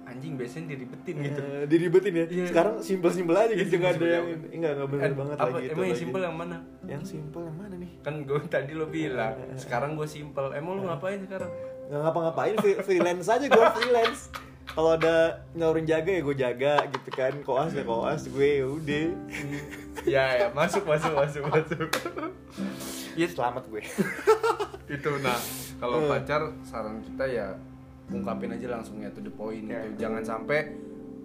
Speaker 1: anjing biasanya diribetin gitu
Speaker 2: Eh, diribetin ya.
Speaker 1: Iya.
Speaker 2: sekarang simpel simpel aja
Speaker 1: Iya,
Speaker 2: gitu nggak ada yang enggak nggak bener
Speaker 1: Kan,
Speaker 2: banget
Speaker 1: apa,
Speaker 2: lagi itu
Speaker 1: emang yang simpel yang mana?
Speaker 2: Yang simpel yang mana nih?
Speaker 1: Kan gue tadi lo bilang sekarang gue simpel. Emang lu ngapain sekarang?
Speaker 2: Nggak ngapa-ngapain free- freelance aja gue freelance. Kalau ada nyalurin jaga ya gue jaga gitu kan. Koas ya koas gue ya udah
Speaker 1: ya ya masuk masuk masuk masuk ya
Speaker 2: selamat gue
Speaker 1: itu nah kalau
Speaker 2: Eh.
Speaker 1: pacar saran kita ya ungkapin aja langsung ya to the point
Speaker 2: Ya.
Speaker 1: gitu jangan sampai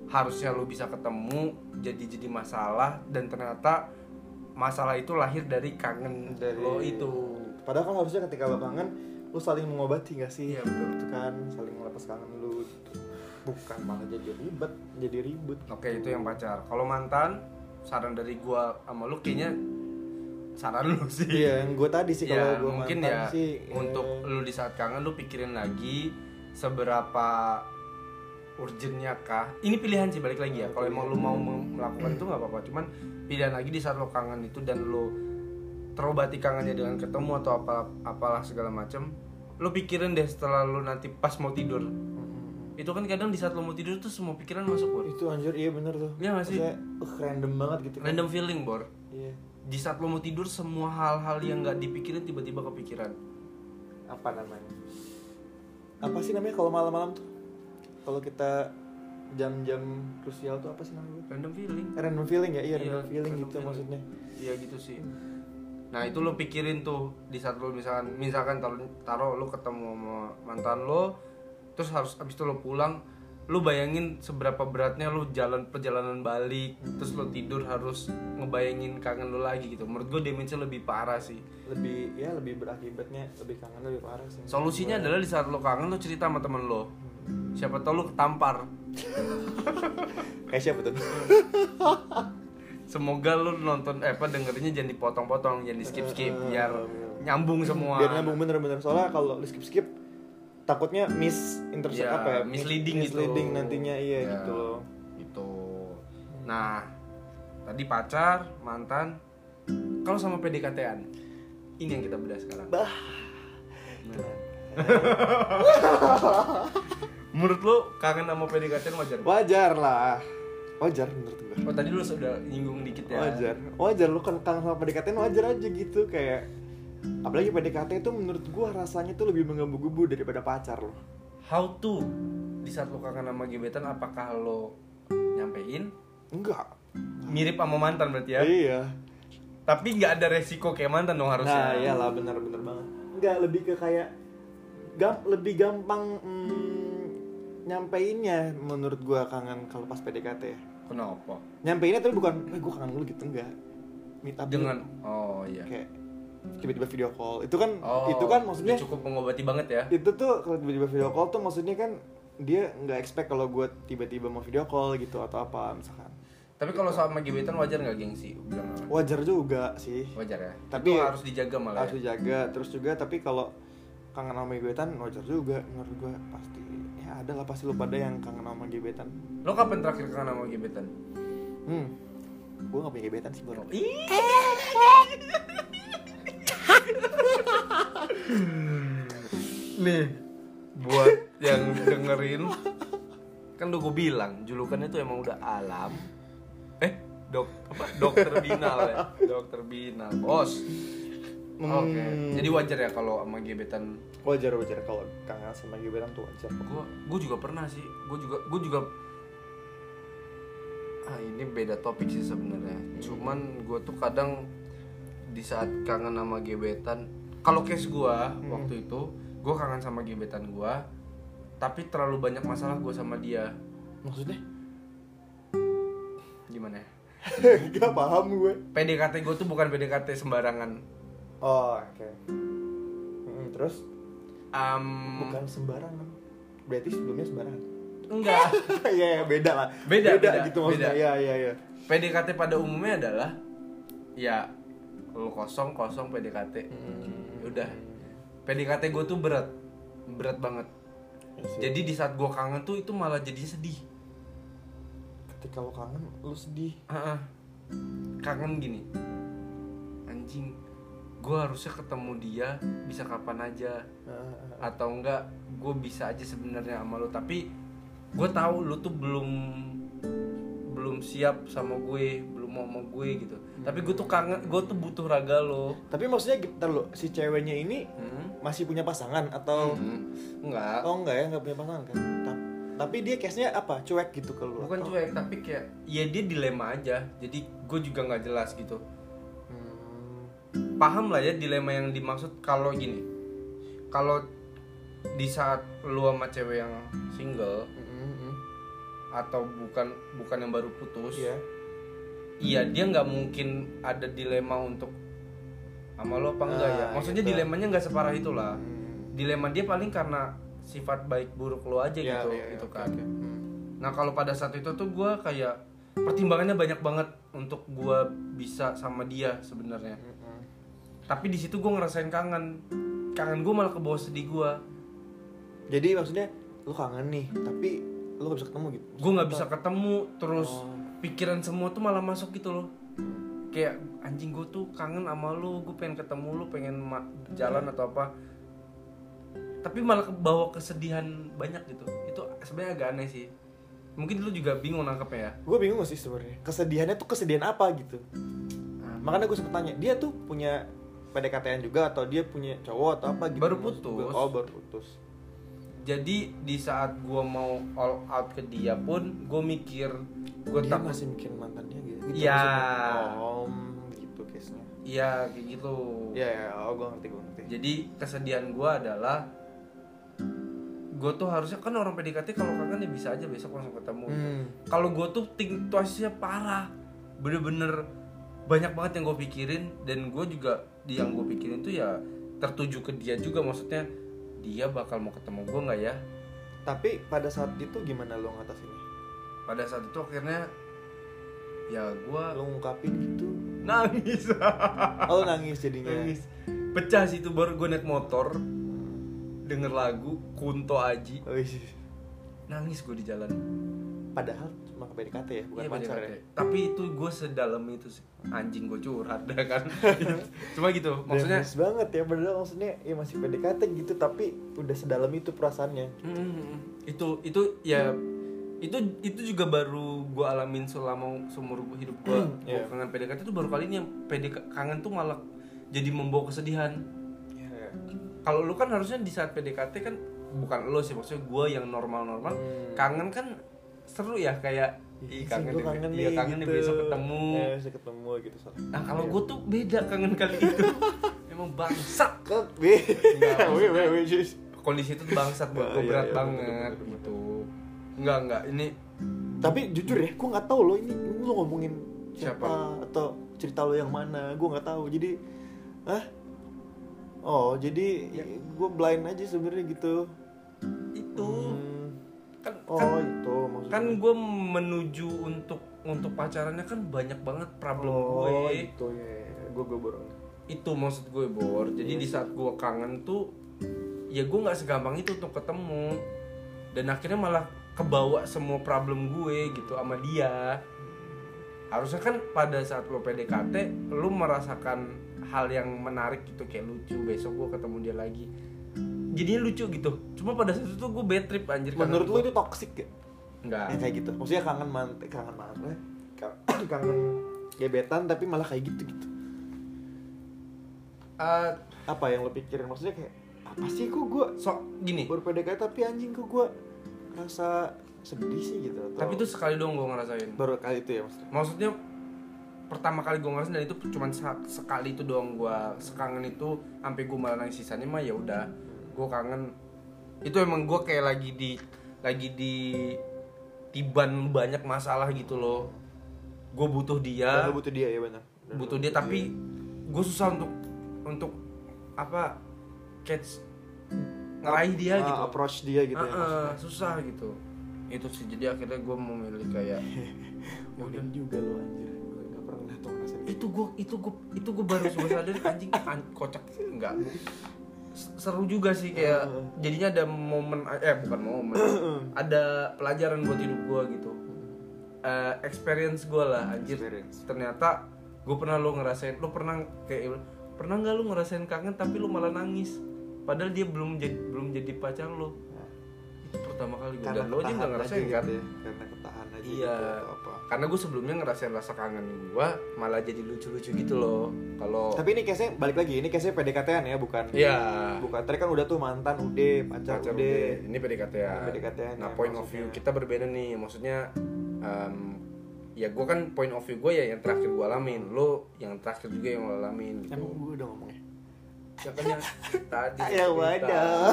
Speaker 1: harusnya lu bisa ketemu jadi jadi masalah dan ternyata masalah itu lahir dari kangen
Speaker 2: Dari-
Speaker 1: lo itu
Speaker 2: padahal kan harusnya ketika lo kangen lu saling mengobati gak sih
Speaker 1: Iya, betul.
Speaker 2: Gitu kan saling melepas kangen lu gitu. bukan malah jadi ribet jadi ribut
Speaker 1: oke itu yang pacar kalau mantan saran dari gua sama lu kayaknya saran lu sih.
Speaker 2: Iya yang gue tadi sih
Speaker 1: ya
Speaker 2: kalau gue
Speaker 1: mungkin ya
Speaker 2: sih
Speaker 1: untuk
Speaker 2: eh,
Speaker 1: lu di saat kangen lu pikirin lagi seberapa urgentnya kah? Ini pilihan sih balik lagi ya. Kalau emang lu mau mem- melakukan itu nggak apa-apa. Cuman pilihan lagi di saat lu kangen itu dan lu terobati kangennya dengan ketemu atau apa apalah segala macem lu pikirin deh setelah lu nanti pas mau tidur itu kan kadang di saat lu mau tidur tuh semua pikiran masuk bor.
Speaker 2: Itu anjir iya bener tuh.
Speaker 1: Iya nggak sih?
Speaker 2: Maksudnya, uh, random banget gitu kan.
Speaker 1: Random feeling bor.
Speaker 2: Iya.
Speaker 1: Di saat lu mau tidur semua hal-hal yang nggak dipikirin tiba-tiba kepikiran.
Speaker 2: Apa namanya? Apa sih namanya kalau malam-malam tuh? Kalau kita jam-jam krusial tuh apa sih namanya
Speaker 1: random feeling.
Speaker 2: Eh, random feeling ya? Iya,
Speaker 1: Iya,
Speaker 2: random feeling
Speaker 1: random
Speaker 2: gitu
Speaker 1: feeling.
Speaker 2: maksudnya.
Speaker 1: Iya gitu sih. Nah itu lo pikirin tuh di saat lo misalkan misalkan taruh, taruh lo ketemu sama mantan lo, terus harus abis itu lo pulang, lo bayangin seberapa beratnya lo jalan perjalanan balik, terus lo tidur harus ngebayangin kangen lo lagi gitu. Menurut gue damage lebih parah sih.
Speaker 2: lebih ya lebih berakibatnya lebih kangen lebih parah sih
Speaker 1: Solusinya adalah di saat lo kangen lo cerita sama temen lo. Siapa tau lo ketampar.
Speaker 2: kayak siapa tuh
Speaker 1: Semoga lo nonton eh apa dengerinnya jangan dipotong-potong, jangan di skip-skip biar nyambung semua.
Speaker 2: biar nyambung bener-bener soalnya kalau di skip skip takutnya miss intercept
Speaker 1: Iya,
Speaker 2: apa ya
Speaker 1: misleading gitu.
Speaker 2: misleading nantinya iya
Speaker 1: Ya,
Speaker 2: gitu loh
Speaker 1: Gitu. Nah, tadi pacar, mantan. Kalau sama PDKT-an, ini yang kita bedah sekarang.
Speaker 2: bah
Speaker 1: Nah. Menurut lo kangen sama PDKT-an wajar?
Speaker 2: wajar lah wajar menurut gue
Speaker 1: Oh tadi lu sudah nyinggung dikit ya.
Speaker 2: wajar wajar lu kan kangen sama PDKT wajar aja gitu kayak apalagi PDKT itu menurut gua rasanya tuh lebih menggebu-gebu daripada pacar loh.
Speaker 1: How to? Di saat lo kangen sama gebetan apakah lo nyampein?
Speaker 2: Enggak.
Speaker 1: Mirip sama mantan berarti ya?
Speaker 2: iya.
Speaker 1: Tapi nggak ada resiko kayak mantan dong
Speaker 2: nah
Speaker 1: harusnya.
Speaker 2: iyalah bener-bener banget. Enggak lebih ke kayak gam lebih gampang mm, nyampeinnya menurut gua kangen kalau pas PDKT ya.
Speaker 1: Kenapa?
Speaker 2: nyampeinnya tapi bukan eh gua kangen lu gitu enggak. Meet up
Speaker 1: Dengan oh iya.
Speaker 2: kayak tiba-tiba video call itu kan
Speaker 1: Oh,
Speaker 2: itu kan maksudnya
Speaker 1: cukup mengobati banget ya.
Speaker 2: itu tuh kalau tiba-tiba video call tuh maksudnya kan dia nggak expect kalau gue tiba-tiba mau video call gitu atau apa misalkan
Speaker 1: Tapi kalau sama gebetan wajar nggak gengsi? Bilang
Speaker 2: wajar juga sih
Speaker 1: Wajar ya.
Speaker 2: Tapi-
Speaker 1: Tapi harus dijaga malah.
Speaker 2: harus
Speaker 1: ya?
Speaker 2: dijaga terus juga tapi kalau kangen sama gebetan wajar juga menurut gue pasti ya ada lah pasti lu pada yang kangen sama gebetan
Speaker 1: Lo kapan terakhir kangen sama gebetan?
Speaker 2: hmm gue gak punya gebetan sih baru
Speaker 1: Ih. Nih, buat yang dengerin kan udah gue bilang julukannya tuh emang udah alam. Eh, dok apa? Dokter Binal ya. Dokter Binal, bos. Oke.
Speaker 2: Hmm.
Speaker 1: Jadi wajar ya kalau sama gebetan
Speaker 2: wajar wajar kalau kangen sama gebetan tuh wajar
Speaker 1: gue gue juga pernah sih gue juga gue juga ah ini beda topik sih sebenarnya cuman gue tuh kadang di saat kangen sama gebetan. Kalau case gue waktu itu gue kangen sama gebetan gue tapi terlalu banyak masalah gue sama dia.
Speaker 2: Maksudnya?
Speaker 1: Gimana ya?
Speaker 2: Gak paham gue.
Speaker 1: PDKT gue tuh bukan PDKT sembarangan.
Speaker 2: Oh oke. Hmm, terus?
Speaker 1: Am,
Speaker 2: bukan sembarangan. Berarti sebelumnya sembarangan?
Speaker 1: Enggak.
Speaker 2: Iya, ya, beda lah.
Speaker 1: Beda, beda,
Speaker 2: gitu maksudnya.
Speaker 1: beda.
Speaker 2: Iya, iya, iya.
Speaker 1: PDKT pada umumnya adalah ya lu kosong kosong PDKT
Speaker 2: Hmm.
Speaker 1: udah PDKT gue tuh berat berat banget.
Speaker 2: Iya
Speaker 1: jadi di saat gue kangen tuh itu malah jadi sedih.
Speaker 2: Ketika lo kangen lo sedih.
Speaker 1: Ah, ah. kangen gini. Anjing gue harusnya ketemu dia bisa kapan aja.
Speaker 2: Ah,
Speaker 1: atau enggak gue bisa aja sebenarnya sama lo tapi gue tahu lo tuh belum belum siap sama gue belum mau sama gue gitu tapi gue tuh kangen gue tuh butuh raga lo.
Speaker 2: Tapi maksudnya gitu lo si ceweknya ini
Speaker 1: hmm?
Speaker 2: masih punya pasangan atau
Speaker 1: Hmm. enggak.
Speaker 2: Oh enggak ya nggak punya pasangan kan? Ta- tapi dia case nya apa? Cuek gitu ke lo
Speaker 1: bukan
Speaker 2: Atau-
Speaker 1: cuek tapi kayak ya dia dilema aja. Jadi gue juga nggak jelas gitu.
Speaker 2: Hmm.
Speaker 1: paham lah ya dilema yang dimaksud kalau gini. Kalau di saat lu sama cewek yang single
Speaker 2: Hmm, hmm.
Speaker 1: atau bukan bukan yang baru putus
Speaker 2: iya
Speaker 1: iya dia nggak mungkin ada dilema untuk sama lo apa enggak ya
Speaker 2: Ah,
Speaker 1: maksudnya
Speaker 2: gitu.
Speaker 1: dilemanya nggak separah itulah
Speaker 2: Hmm.
Speaker 1: dilema dia paling karena sifat baik buruk lo aja
Speaker 2: Iya,
Speaker 1: gitu
Speaker 2: iya,
Speaker 1: gitu kan
Speaker 2: oke. Hmm.
Speaker 1: nah kalau pada saat itu tuh gue kayak pertimbangannya banyak banget untuk gue bisa sama dia sebenarnya
Speaker 2: Hmm.
Speaker 1: tapi di situ gue ngerasain kangen kangen gue malah ke bawah sedih gue
Speaker 2: jadi maksudnya lo kangen nih tapi lo gak bisa ketemu gitu
Speaker 1: gue nggak bisa ketemu terus
Speaker 2: Oh.
Speaker 1: Pikiran semua tuh malah masuk gitu loh. Kayak anjing gue tuh kangen sama lu gue pengen ketemu lu pengen jalan atau apa. Tapi malah bawa kesedihan banyak gitu. Itu sebenarnya agak aneh sih. Mungkin lu juga bingung nangkepnya ya.
Speaker 2: Gue bingung sih sebenarnya. Kesedihannya tuh kesedihan apa gitu? Makanya gue sempet tanya dia tuh punya PDKT-an juga atau dia punya cowok atau apa gitu?
Speaker 1: Baru putus.
Speaker 2: oh baru putus
Speaker 1: jadi di saat gue mau all out ke dia pun gue mikir gue takut
Speaker 2: masih mikirin mantannya gitu gitu
Speaker 1: Iya.
Speaker 2: maksudnya. oh gitu case nya
Speaker 1: iya kayak gitu
Speaker 2: Iya, ya, oh gue ngerti, gue ngerti.
Speaker 1: jadi kesedihan gue adalah gue tuh harusnya kan orang PDKT kalau kangen ya bisa aja besok langsung ketemu
Speaker 2: Hmm.
Speaker 1: kalau gue tuh situasinya parah bener-bener banyak banget yang gue pikirin dan gue juga di yang gue pikirin tuh ya tertuju ke dia juga maksudnya dia bakal mau ketemu gue nggak ya
Speaker 2: Tapi pada saat itu gimana lo ngatasinnya?
Speaker 1: pada saat itu akhirnya ya gue
Speaker 2: Lo ngungkapin gitu?
Speaker 1: nangis
Speaker 2: Oh, lo nangis jadinya.
Speaker 1: nangis pecah sih itu baru gue naik motor denger lagu Kunto Aji nangis gue di jalan
Speaker 2: Padahal cuma ke PDKT ya, bukan
Speaker 1: Iya,
Speaker 2: pacar ya.
Speaker 1: tapi itu gue sedalam itu sih anjing gue curhat dah kan cuma gitu maksudnya
Speaker 2: Maksudnya banget ya, padahal maksudnya ya masih PDKT gitu, tapi udah sedalam itu perasaannya.
Speaker 1: Mm, itu itu ya itu itu juga baru gue alamin selama seumur hidup gue
Speaker 2: Iya.
Speaker 1: kangen PDKT itu baru kali ini yang PDK kangen tuh malah jadi membawa kesedihan
Speaker 2: Iya.
Speaker 1: kalau lu kan harusnya di saat PDKT kan bukan lo sih maksudnya gue yang normal-normal
Speaker 2: Hmm.
Speaker 1: kangen kan seru ya kayak ih kangen,
Speaker 2: gue
Speaker 1: nih,
Speaker 2: kangen
Speaker 1: iya,
Speaker 2: nih,
Speaker 1: kangen nih
Speaker 2: gitu.
Speaker 1: besok ketemu
Speaker 2: Ya, besok ketemu gitu soalnya.
Speaker 1: nah kalau
Speaker 2: Iya.
Speaker 1: gue tuh beda kangen kali itu emang bangsat
Speaker 2: Kan,
Speaker 1: kondisi itu bangsat buat gue
Speaker 2: Iya,
Speaker 1: berat
Speaker 2: iya,
Speaker 1: banget gitu enggak enggak ini
Speaker 2: Tapi jujur ya, gue nggak tahu lo ini, ini lo ngomongin siapa,
Speaker 1: Siapa?
Speaker 2: atau cerita lo yang mana, gue nggak tahu. Jadi, ah, oh jadi
Speaker 1: Ya.
Speaker 2: gue blind aja sebenarnya gitu.
Speaker 1: itu
Speaker 2: Hmm.
Speaker 1: Kan
Speaker 2: Oh
Speaker 1: kan,
Speaker 2: itu maksudnya.
Speaker 1: kan gue menuju untuk untuk pacarannya kan banyak banget problem
Speaker 2: oh,
Speaker 1: gue.
Speaker 2: itu ya, gue gue baru.
Speaker 1: itu maksud gue bor. Jadi
Speaker 2: Iya
Speaker 1: di saat gue kangen tuh ya gue nggak segampang itu untuk ketemu. Dan akhirnya malah kebawa semua problem gue gitu sama dia. Harusnya kan pada saat lo PDKT lo merasakan hal yang menarik gitu kayak lucu. Besok gue ketemu dia lagi jadinya lucu gitu cuma pada saat itu gue bad trip anjir
Speaker 2: Menurut lo
Speaker 1: gua.
Speaker 2: itu toxic gak?
Speaker 1: enggak
Speaker 2: Ya kayak gitu. Maksudnya kangen mantan, kangen mantan, kangen gebetan tapi malah kayak gitu gitu.
Speaker 1: Eh,
Speaker 2: Apa yang lo pikirin? Maksudnya kayak apa sih kok gue
Speaker 1: so gini
Speaker 2: baru PDKT tapi anjing kok gue rasa sedih sih gitu. Atau
Speaker 1: tapi itu sekali doang gue ngerasain
Speaker 2: baru kali itu ya maksudnya.
Speaker 1: maksudnya pertama kali gue ngerasain dan itu cuma sekali itu doang gue sekangen itu sampai gue malah nangis sisanya mah ya udah gue kangen itu emang gue kayak lagi di lagi di tiban banyak masalah gitu loh gue butuh dia
Speaker 2: Dan lo butuh dia ya benar.
Speaker 1: Butuh dia tapi gue susah untuk untuk apa catch ngeraih dia
Speaker 2: Ah,
Speaker 1: gitu
Speaker 2: approach dia gitu ya.
Speaker 1: Ah,
Speaker 2: maksudnya.
Speaker 1: susah gitu itu sih jadi akhirnya gue memilih kayak ya udah
Speaker 2: juga lo anjir. Gak pernah tuh
Speaker 1: itu gue itu gue itu gue baru gue sadar anjing an, kocak enggak seru juga sih kayak jadinya ada momen eh bukan momen ada pelajaran buat hidup gue gitu. Eh, experience gue lah anjir.
Speaker 2: Experience.
Speaker 1: ternyata gue pernah lo ngerasain lo pernah kayak pernah nggak lo ngerasain kangen tapi lo malah nangis? Padahal dia belum jadi belum jadi pacar lo pertama kali gue
Speaker 2: karena
Speaker 1: dan lo aja nggak ngerasain
Speaker 2: aja
Speaker 1: kan
Speaker 2: gitu ya. karena ketahan aja
Speaker 1: Iya,
Speaker 2: gitu atau apa
Speaker 1: karena gue sebelumnya ngerasain rasa kangen gue malah jadi lucu-lucu gitu loh. Kalau
Speaker 2: tapi ini case balik lagi ini case PDKT-an ya bukan
Speaker 1: Iya.
Speaker 2: bukan tadi kan udah tuh mantan udah pacar,
Speaker 1: pacar
Speaker 2: udah
Speaker 1: udah. ini PDKT ya.
Speaker 2: PDKT-an
Speaker 1: Nah
Speaker 2: ya,
Speaker 1: point of view kita berbeda nih, maksudnya em, ya gue kan point of view gue ya yang terakhir gue alamin, lo yang terakhir juga yang lo alamin. Gitu.
Speaker 2: emang gue udah ngomongnya
Speaker 1: Ya kan yang tadi.
Speaker 2: Ya
Speaker 1: cerita.
Speaker 2: wadah.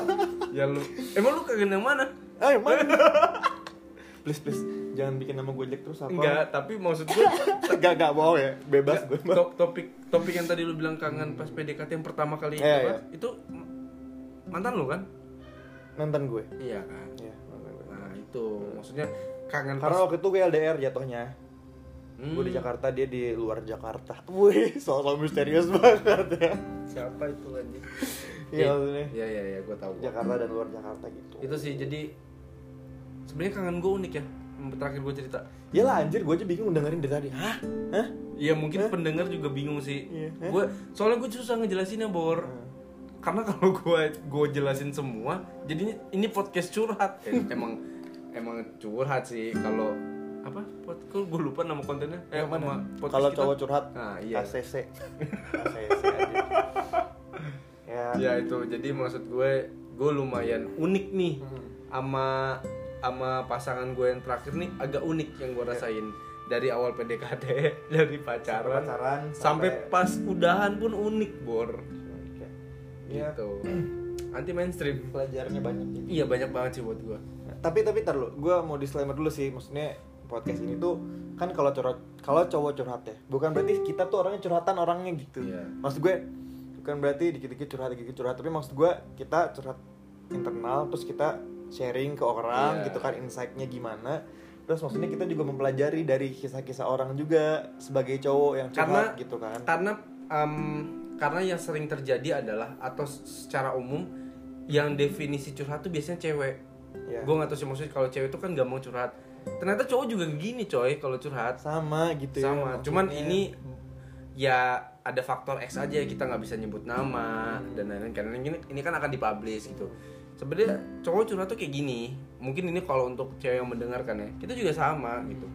Speaker 1: Ya lu, emang lu kangen yang mana?
Speaker 2: ayo mana please please jangan bikin nama gue jelek terus apa
Speaker 1: Enggak, tapi maksud gue
Speaker 2: Enggak, enggak mau ya. Bebas gue.
Speaker 1: to- topik topik yang tadi lu bilang kangen pas PDKT yang pertama kali
Speaker 2: Iya,
Speaker 1: apa,
Speaker 2: iya.
Speaker 1: itu mantan lu kan?
Speaker 2: Mantan gue.
Speaker 1: Iya kan.
Speaker 2: Iya, mantan gue.
Speaker 1: Nah itu maksudnya kangen
Speaker 2: Karena waktu itu gue LDR jatuhnya.
Speaker 1: Hmm.
Speaker 2: Gue di Jakarta, dia di luar Jakarta. Wih, soal misterius banget ya.
Speaker 1: siapa itu anjing?
Speaker 2: Iya, maksudnya.
Speaker 1: Iya iya iya gue tahu.
Speaker 2: Jakarta dan luar Jakarta gitu.
Speaker 1: Itu sih jadi sebenarnya kangen gue unik ya. Terakhir gue cerita.
Speaker 2: Ya lah anjir, gue aja bingung dengerin dari tadi. Hah? Hah?
Speaker 1: Iya mungkin pendengar juga bingung sih.
Speaker 2: Iya. Hah?
Speaker 1: Gue soalnya gue susah ngejelasinnya bor.
Speaker 2: Hmm.
Speaker 1: Karena kalau gue gue jelasin semua, jadinya ini podcast curhat. Emang emang curhat sih kalau apa? Kok gue lupa nama kontennya. Eh,
Speaker 2: Yang mana? Kalau
Speaker 1: kita.
Speaker 2: cowok curhat,
Speaker 1: Nah, iya.
Speaker 2: KCC aja. Ya.
Speaker 1: Ya itu jadi maksud gue gue lumayan unik nih
Speaker 2: Hmm.
Speaker 1: sama sama pasangan gue yang terakhir nih agak unik yang gue rasain dari awal PDKT dari pacaran,
Speaker 2: Pacaran
Speaker 1: sampai,
Speaker 2: sampai-
Speaker 1: pas udahan pun unik bor
Speaker 2: Ya,
Speaker 1: gitu anti mainstream
Speaker 2: pelajarannya banyak gitu.
Speaker 1: iya banyak banget sih buat gue
Speaker 2: tapi tapi tar lu gue mau disclaimer dulu sih maksudnya podcast ini tuh kan kalau curhat kalau cowok curhat ya bukan berarti kita tuh orangnya curhatan orangnya gitu
Speaker 1: Iya.
Speaker 2: maksud gue bukan berarti dikit-dikit curhat dikit curhat tapi maksud gue kita curhat internal terus kita sharing ke orang
Speaker 1: Iya.
Speaker 2: gitu kan insightnya gimana terus maksudnya kita juga mempelajari dari kisah-kisah orang juga sebagai cowok yang
Speaker 1: karena
Speaker 2: curhat gitu kan
Speaker 1: karena em, karena yang sering terjadi adalah atau secara umum yang definisi curhat tuh biasanya cewek
Speaker 2: Iya.
Speaker 1: gue nggak tahu sih maksudnya kalau cewek itu kan gak mau curhat ternyata cowok juga gini coy kalau curhat.
Speaker 2: Sama gitu ya
Speaker 1: sama cuman
Speaker 2: maksudnya.
Speaker 1: ini ya ada faktor X aja kita nggak bisa nyebut nama dan lain-lain. Karena ini ini kan akan dipublish gitu. Sebenarnya cowok curhat tuh kayak gini. Mungkin ini kalau untuk cewek yang mendengarkan ya kita juga sama gitu.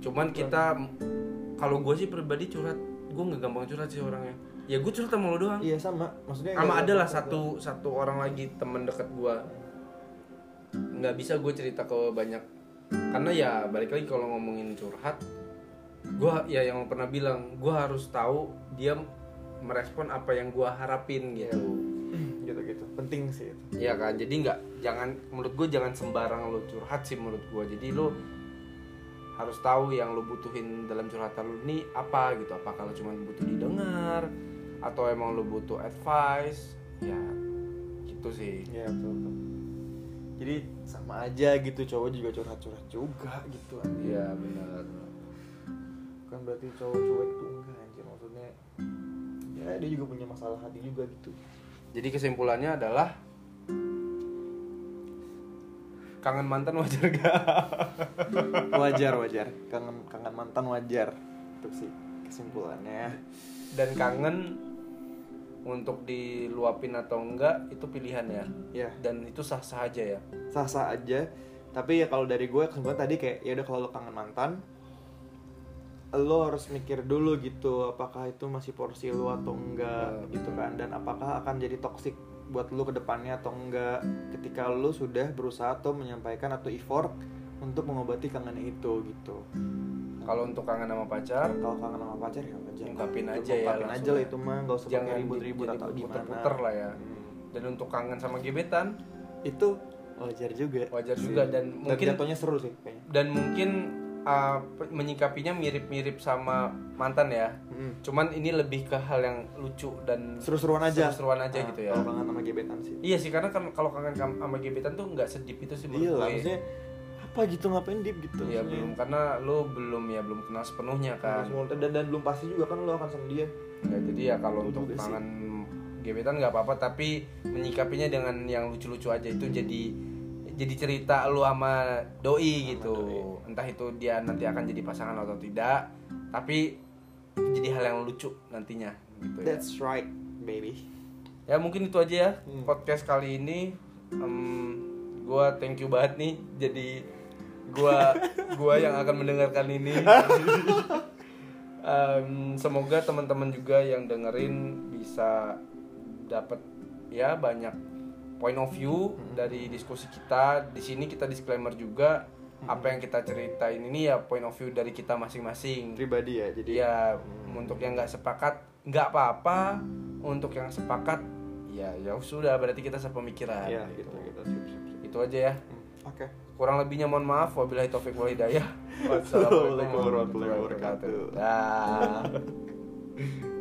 Speaker 1: Cuman kita kalau gue sih pribadi curhat gue nggak gampang curhat sih orangnya. Ya gue curhat sama lo doang.
Speaker 2: Iya sama. Maksudnya
Speaker 1: sama
Speaker 2: nggak-
Speaker 1: ada lah
Speaker 2: nggak-
Speaker 1: satu satu orang lagi temen deket gue nggak bisa gue cerita ke banyak karena ya balik lagi kalau ngomongin curhat gue ya yang pernah bilang gue harus tahu dia merespon apa yang gue harapin gitu.
Speaker 2: Gitu gitu penting sih itu.
Speaker 1: Iya kan? Jadi nggak jangan menurut gue jangan sembarang lo curhat sih menurut gue jadi lo harus tahu yang lo butuhin dalam curhatan lo ini apa gitu. Apakah lo cuma butuh didengar atau emang lo butuh advice? Ya gitu sih.
Speaker 2: Iya betul, betul. Jadi sama aja gitu cowok juga curhat-curhat juga gitu
Speaker 1: iya benar
Speaker 2: Bukan berarti cowok cuek tuh enggak anjir maksudnya. Ya dia juga punya masalah hati juga gitu.
Speaker 1: jadi kesimpulannya adalah kangen mantan wajar gak
Speaker 2: Wajar wajar. Kangen kangen mantan wajar. Itu sih kesimpulannya.
Speaker 1: dan kangen untuk diluapin atau enggak itu pilihan ya.
Speaker 2: Ya
Speaker 1: dan itu sah sah aja ya.
Speaker 2: Sah-sah aja. Tapi ya kalau dari gue kesimpulan tadi kayak ya udah kalau lo kangen mantan lo harus mikir dulu gitu apakah itu masih porsi lo atau enggak
Speaker 1: Ya,
Speaker 2: gitu kan. Dan apakah akan jadi toxic buat lo ke depannya atau enggak ketika lo sudah berusaha atau menyampaikan atau effort untuk mengobati kangennya itu gitu
Speaker 1: kalau untuk kangen sama pacar
Speaker 2: kalau kangen sama pacar ya aja
Speaker 1: Ungkapin aja ya
Speaker 2: ungkapin aja lah
Speaker 1: ya.
Speaker 2: itu mah nggak usah
Speaker 1: jangan
Speaker 2: ribut-ribut atau gimana
Speaker 1: puter-puter lah ya
Speaker 2: Hmm.
Speaker 1: dan untuk kangen sama gebetan
Speaker 2: itu wajar juga
Speaker 1: Wajar
Speaker 2: sih.
Speaker 1: juga, dan mungkin-
Speaker 2: jatuhnya seru sih kayaknya
Speaker 1: dan mungkin uh, menyikapinya mirip-mirip sama mantan ya
Speaker 2: Hmm.
Speaker 1: cuman ini lebih ke hal yang lucu dan
Speaker 2: seru-seruan aja
Speaker 1: Seru-seruan aja
Speaker 2: Nah,
Speaker 1: gitu ya.
Speaker 2: kalau kangen sama gebetan sih
Speaker 1: iya sih karena kan kalau kangen sama gebetan tuh nggak sedip itu sih menurut
Speaker 2: iya
Speaker 1: gue.
Speaker 2: Apa gitu ngapain deep gitu
Speaker 1: ya belum karena lo belum ya belum kenal sepenuhnya kan.
Speaker 2: Dan dan belum pasti juga kan lo akan sama dia.
Speaker 1: Ya jadi ya kalau
Speaker 2: Betul
Speaker 1: untuk kangen gebetan nggak apa-apa tapi menyikapinya dengan yang lucu-lucu aja. Itu jadi jadi cerita lu sama doi gitu. Entah itu dia nanti akan jadi pasangan atau tidak tapi jadi hal yang lucu nantinya gitu ya.
Speaker 2: That's right baby.
Speaker 1: Ya mungkin itu aja ya
Speaker 2: Hmm.
Speaker 1: podcast kali ini. Em, gua thank you banget nih jadi gua gua yang akan mendengarkan ini. Em, semoga teman-teman juga yang dengerin bisa dapat ya banyak point of view dari diskusi kita. Di sini kita disclaimer juga apa yang kita ceritain ini ya point of view dari kita masing-masing.
Speaker 2: Pribadi ya jadi
Speaker 1: ya untuk yang nggak sepakat nggak apa-apa. Untuk yang sepakat ya ya sudah berarti kita sepemikiran
Speaker 2: ya gitu gitu sip.
Speaker 1: itu aja ya.
Speaker 2: Hmm, oke
Speaker 1: kurang lebihnya mohon maaf. Wabillahi taufik wal hidayah.
Speaker 2: Wassalamualaikum warahmatullahi wabarakatuh.
Speaker 1: dah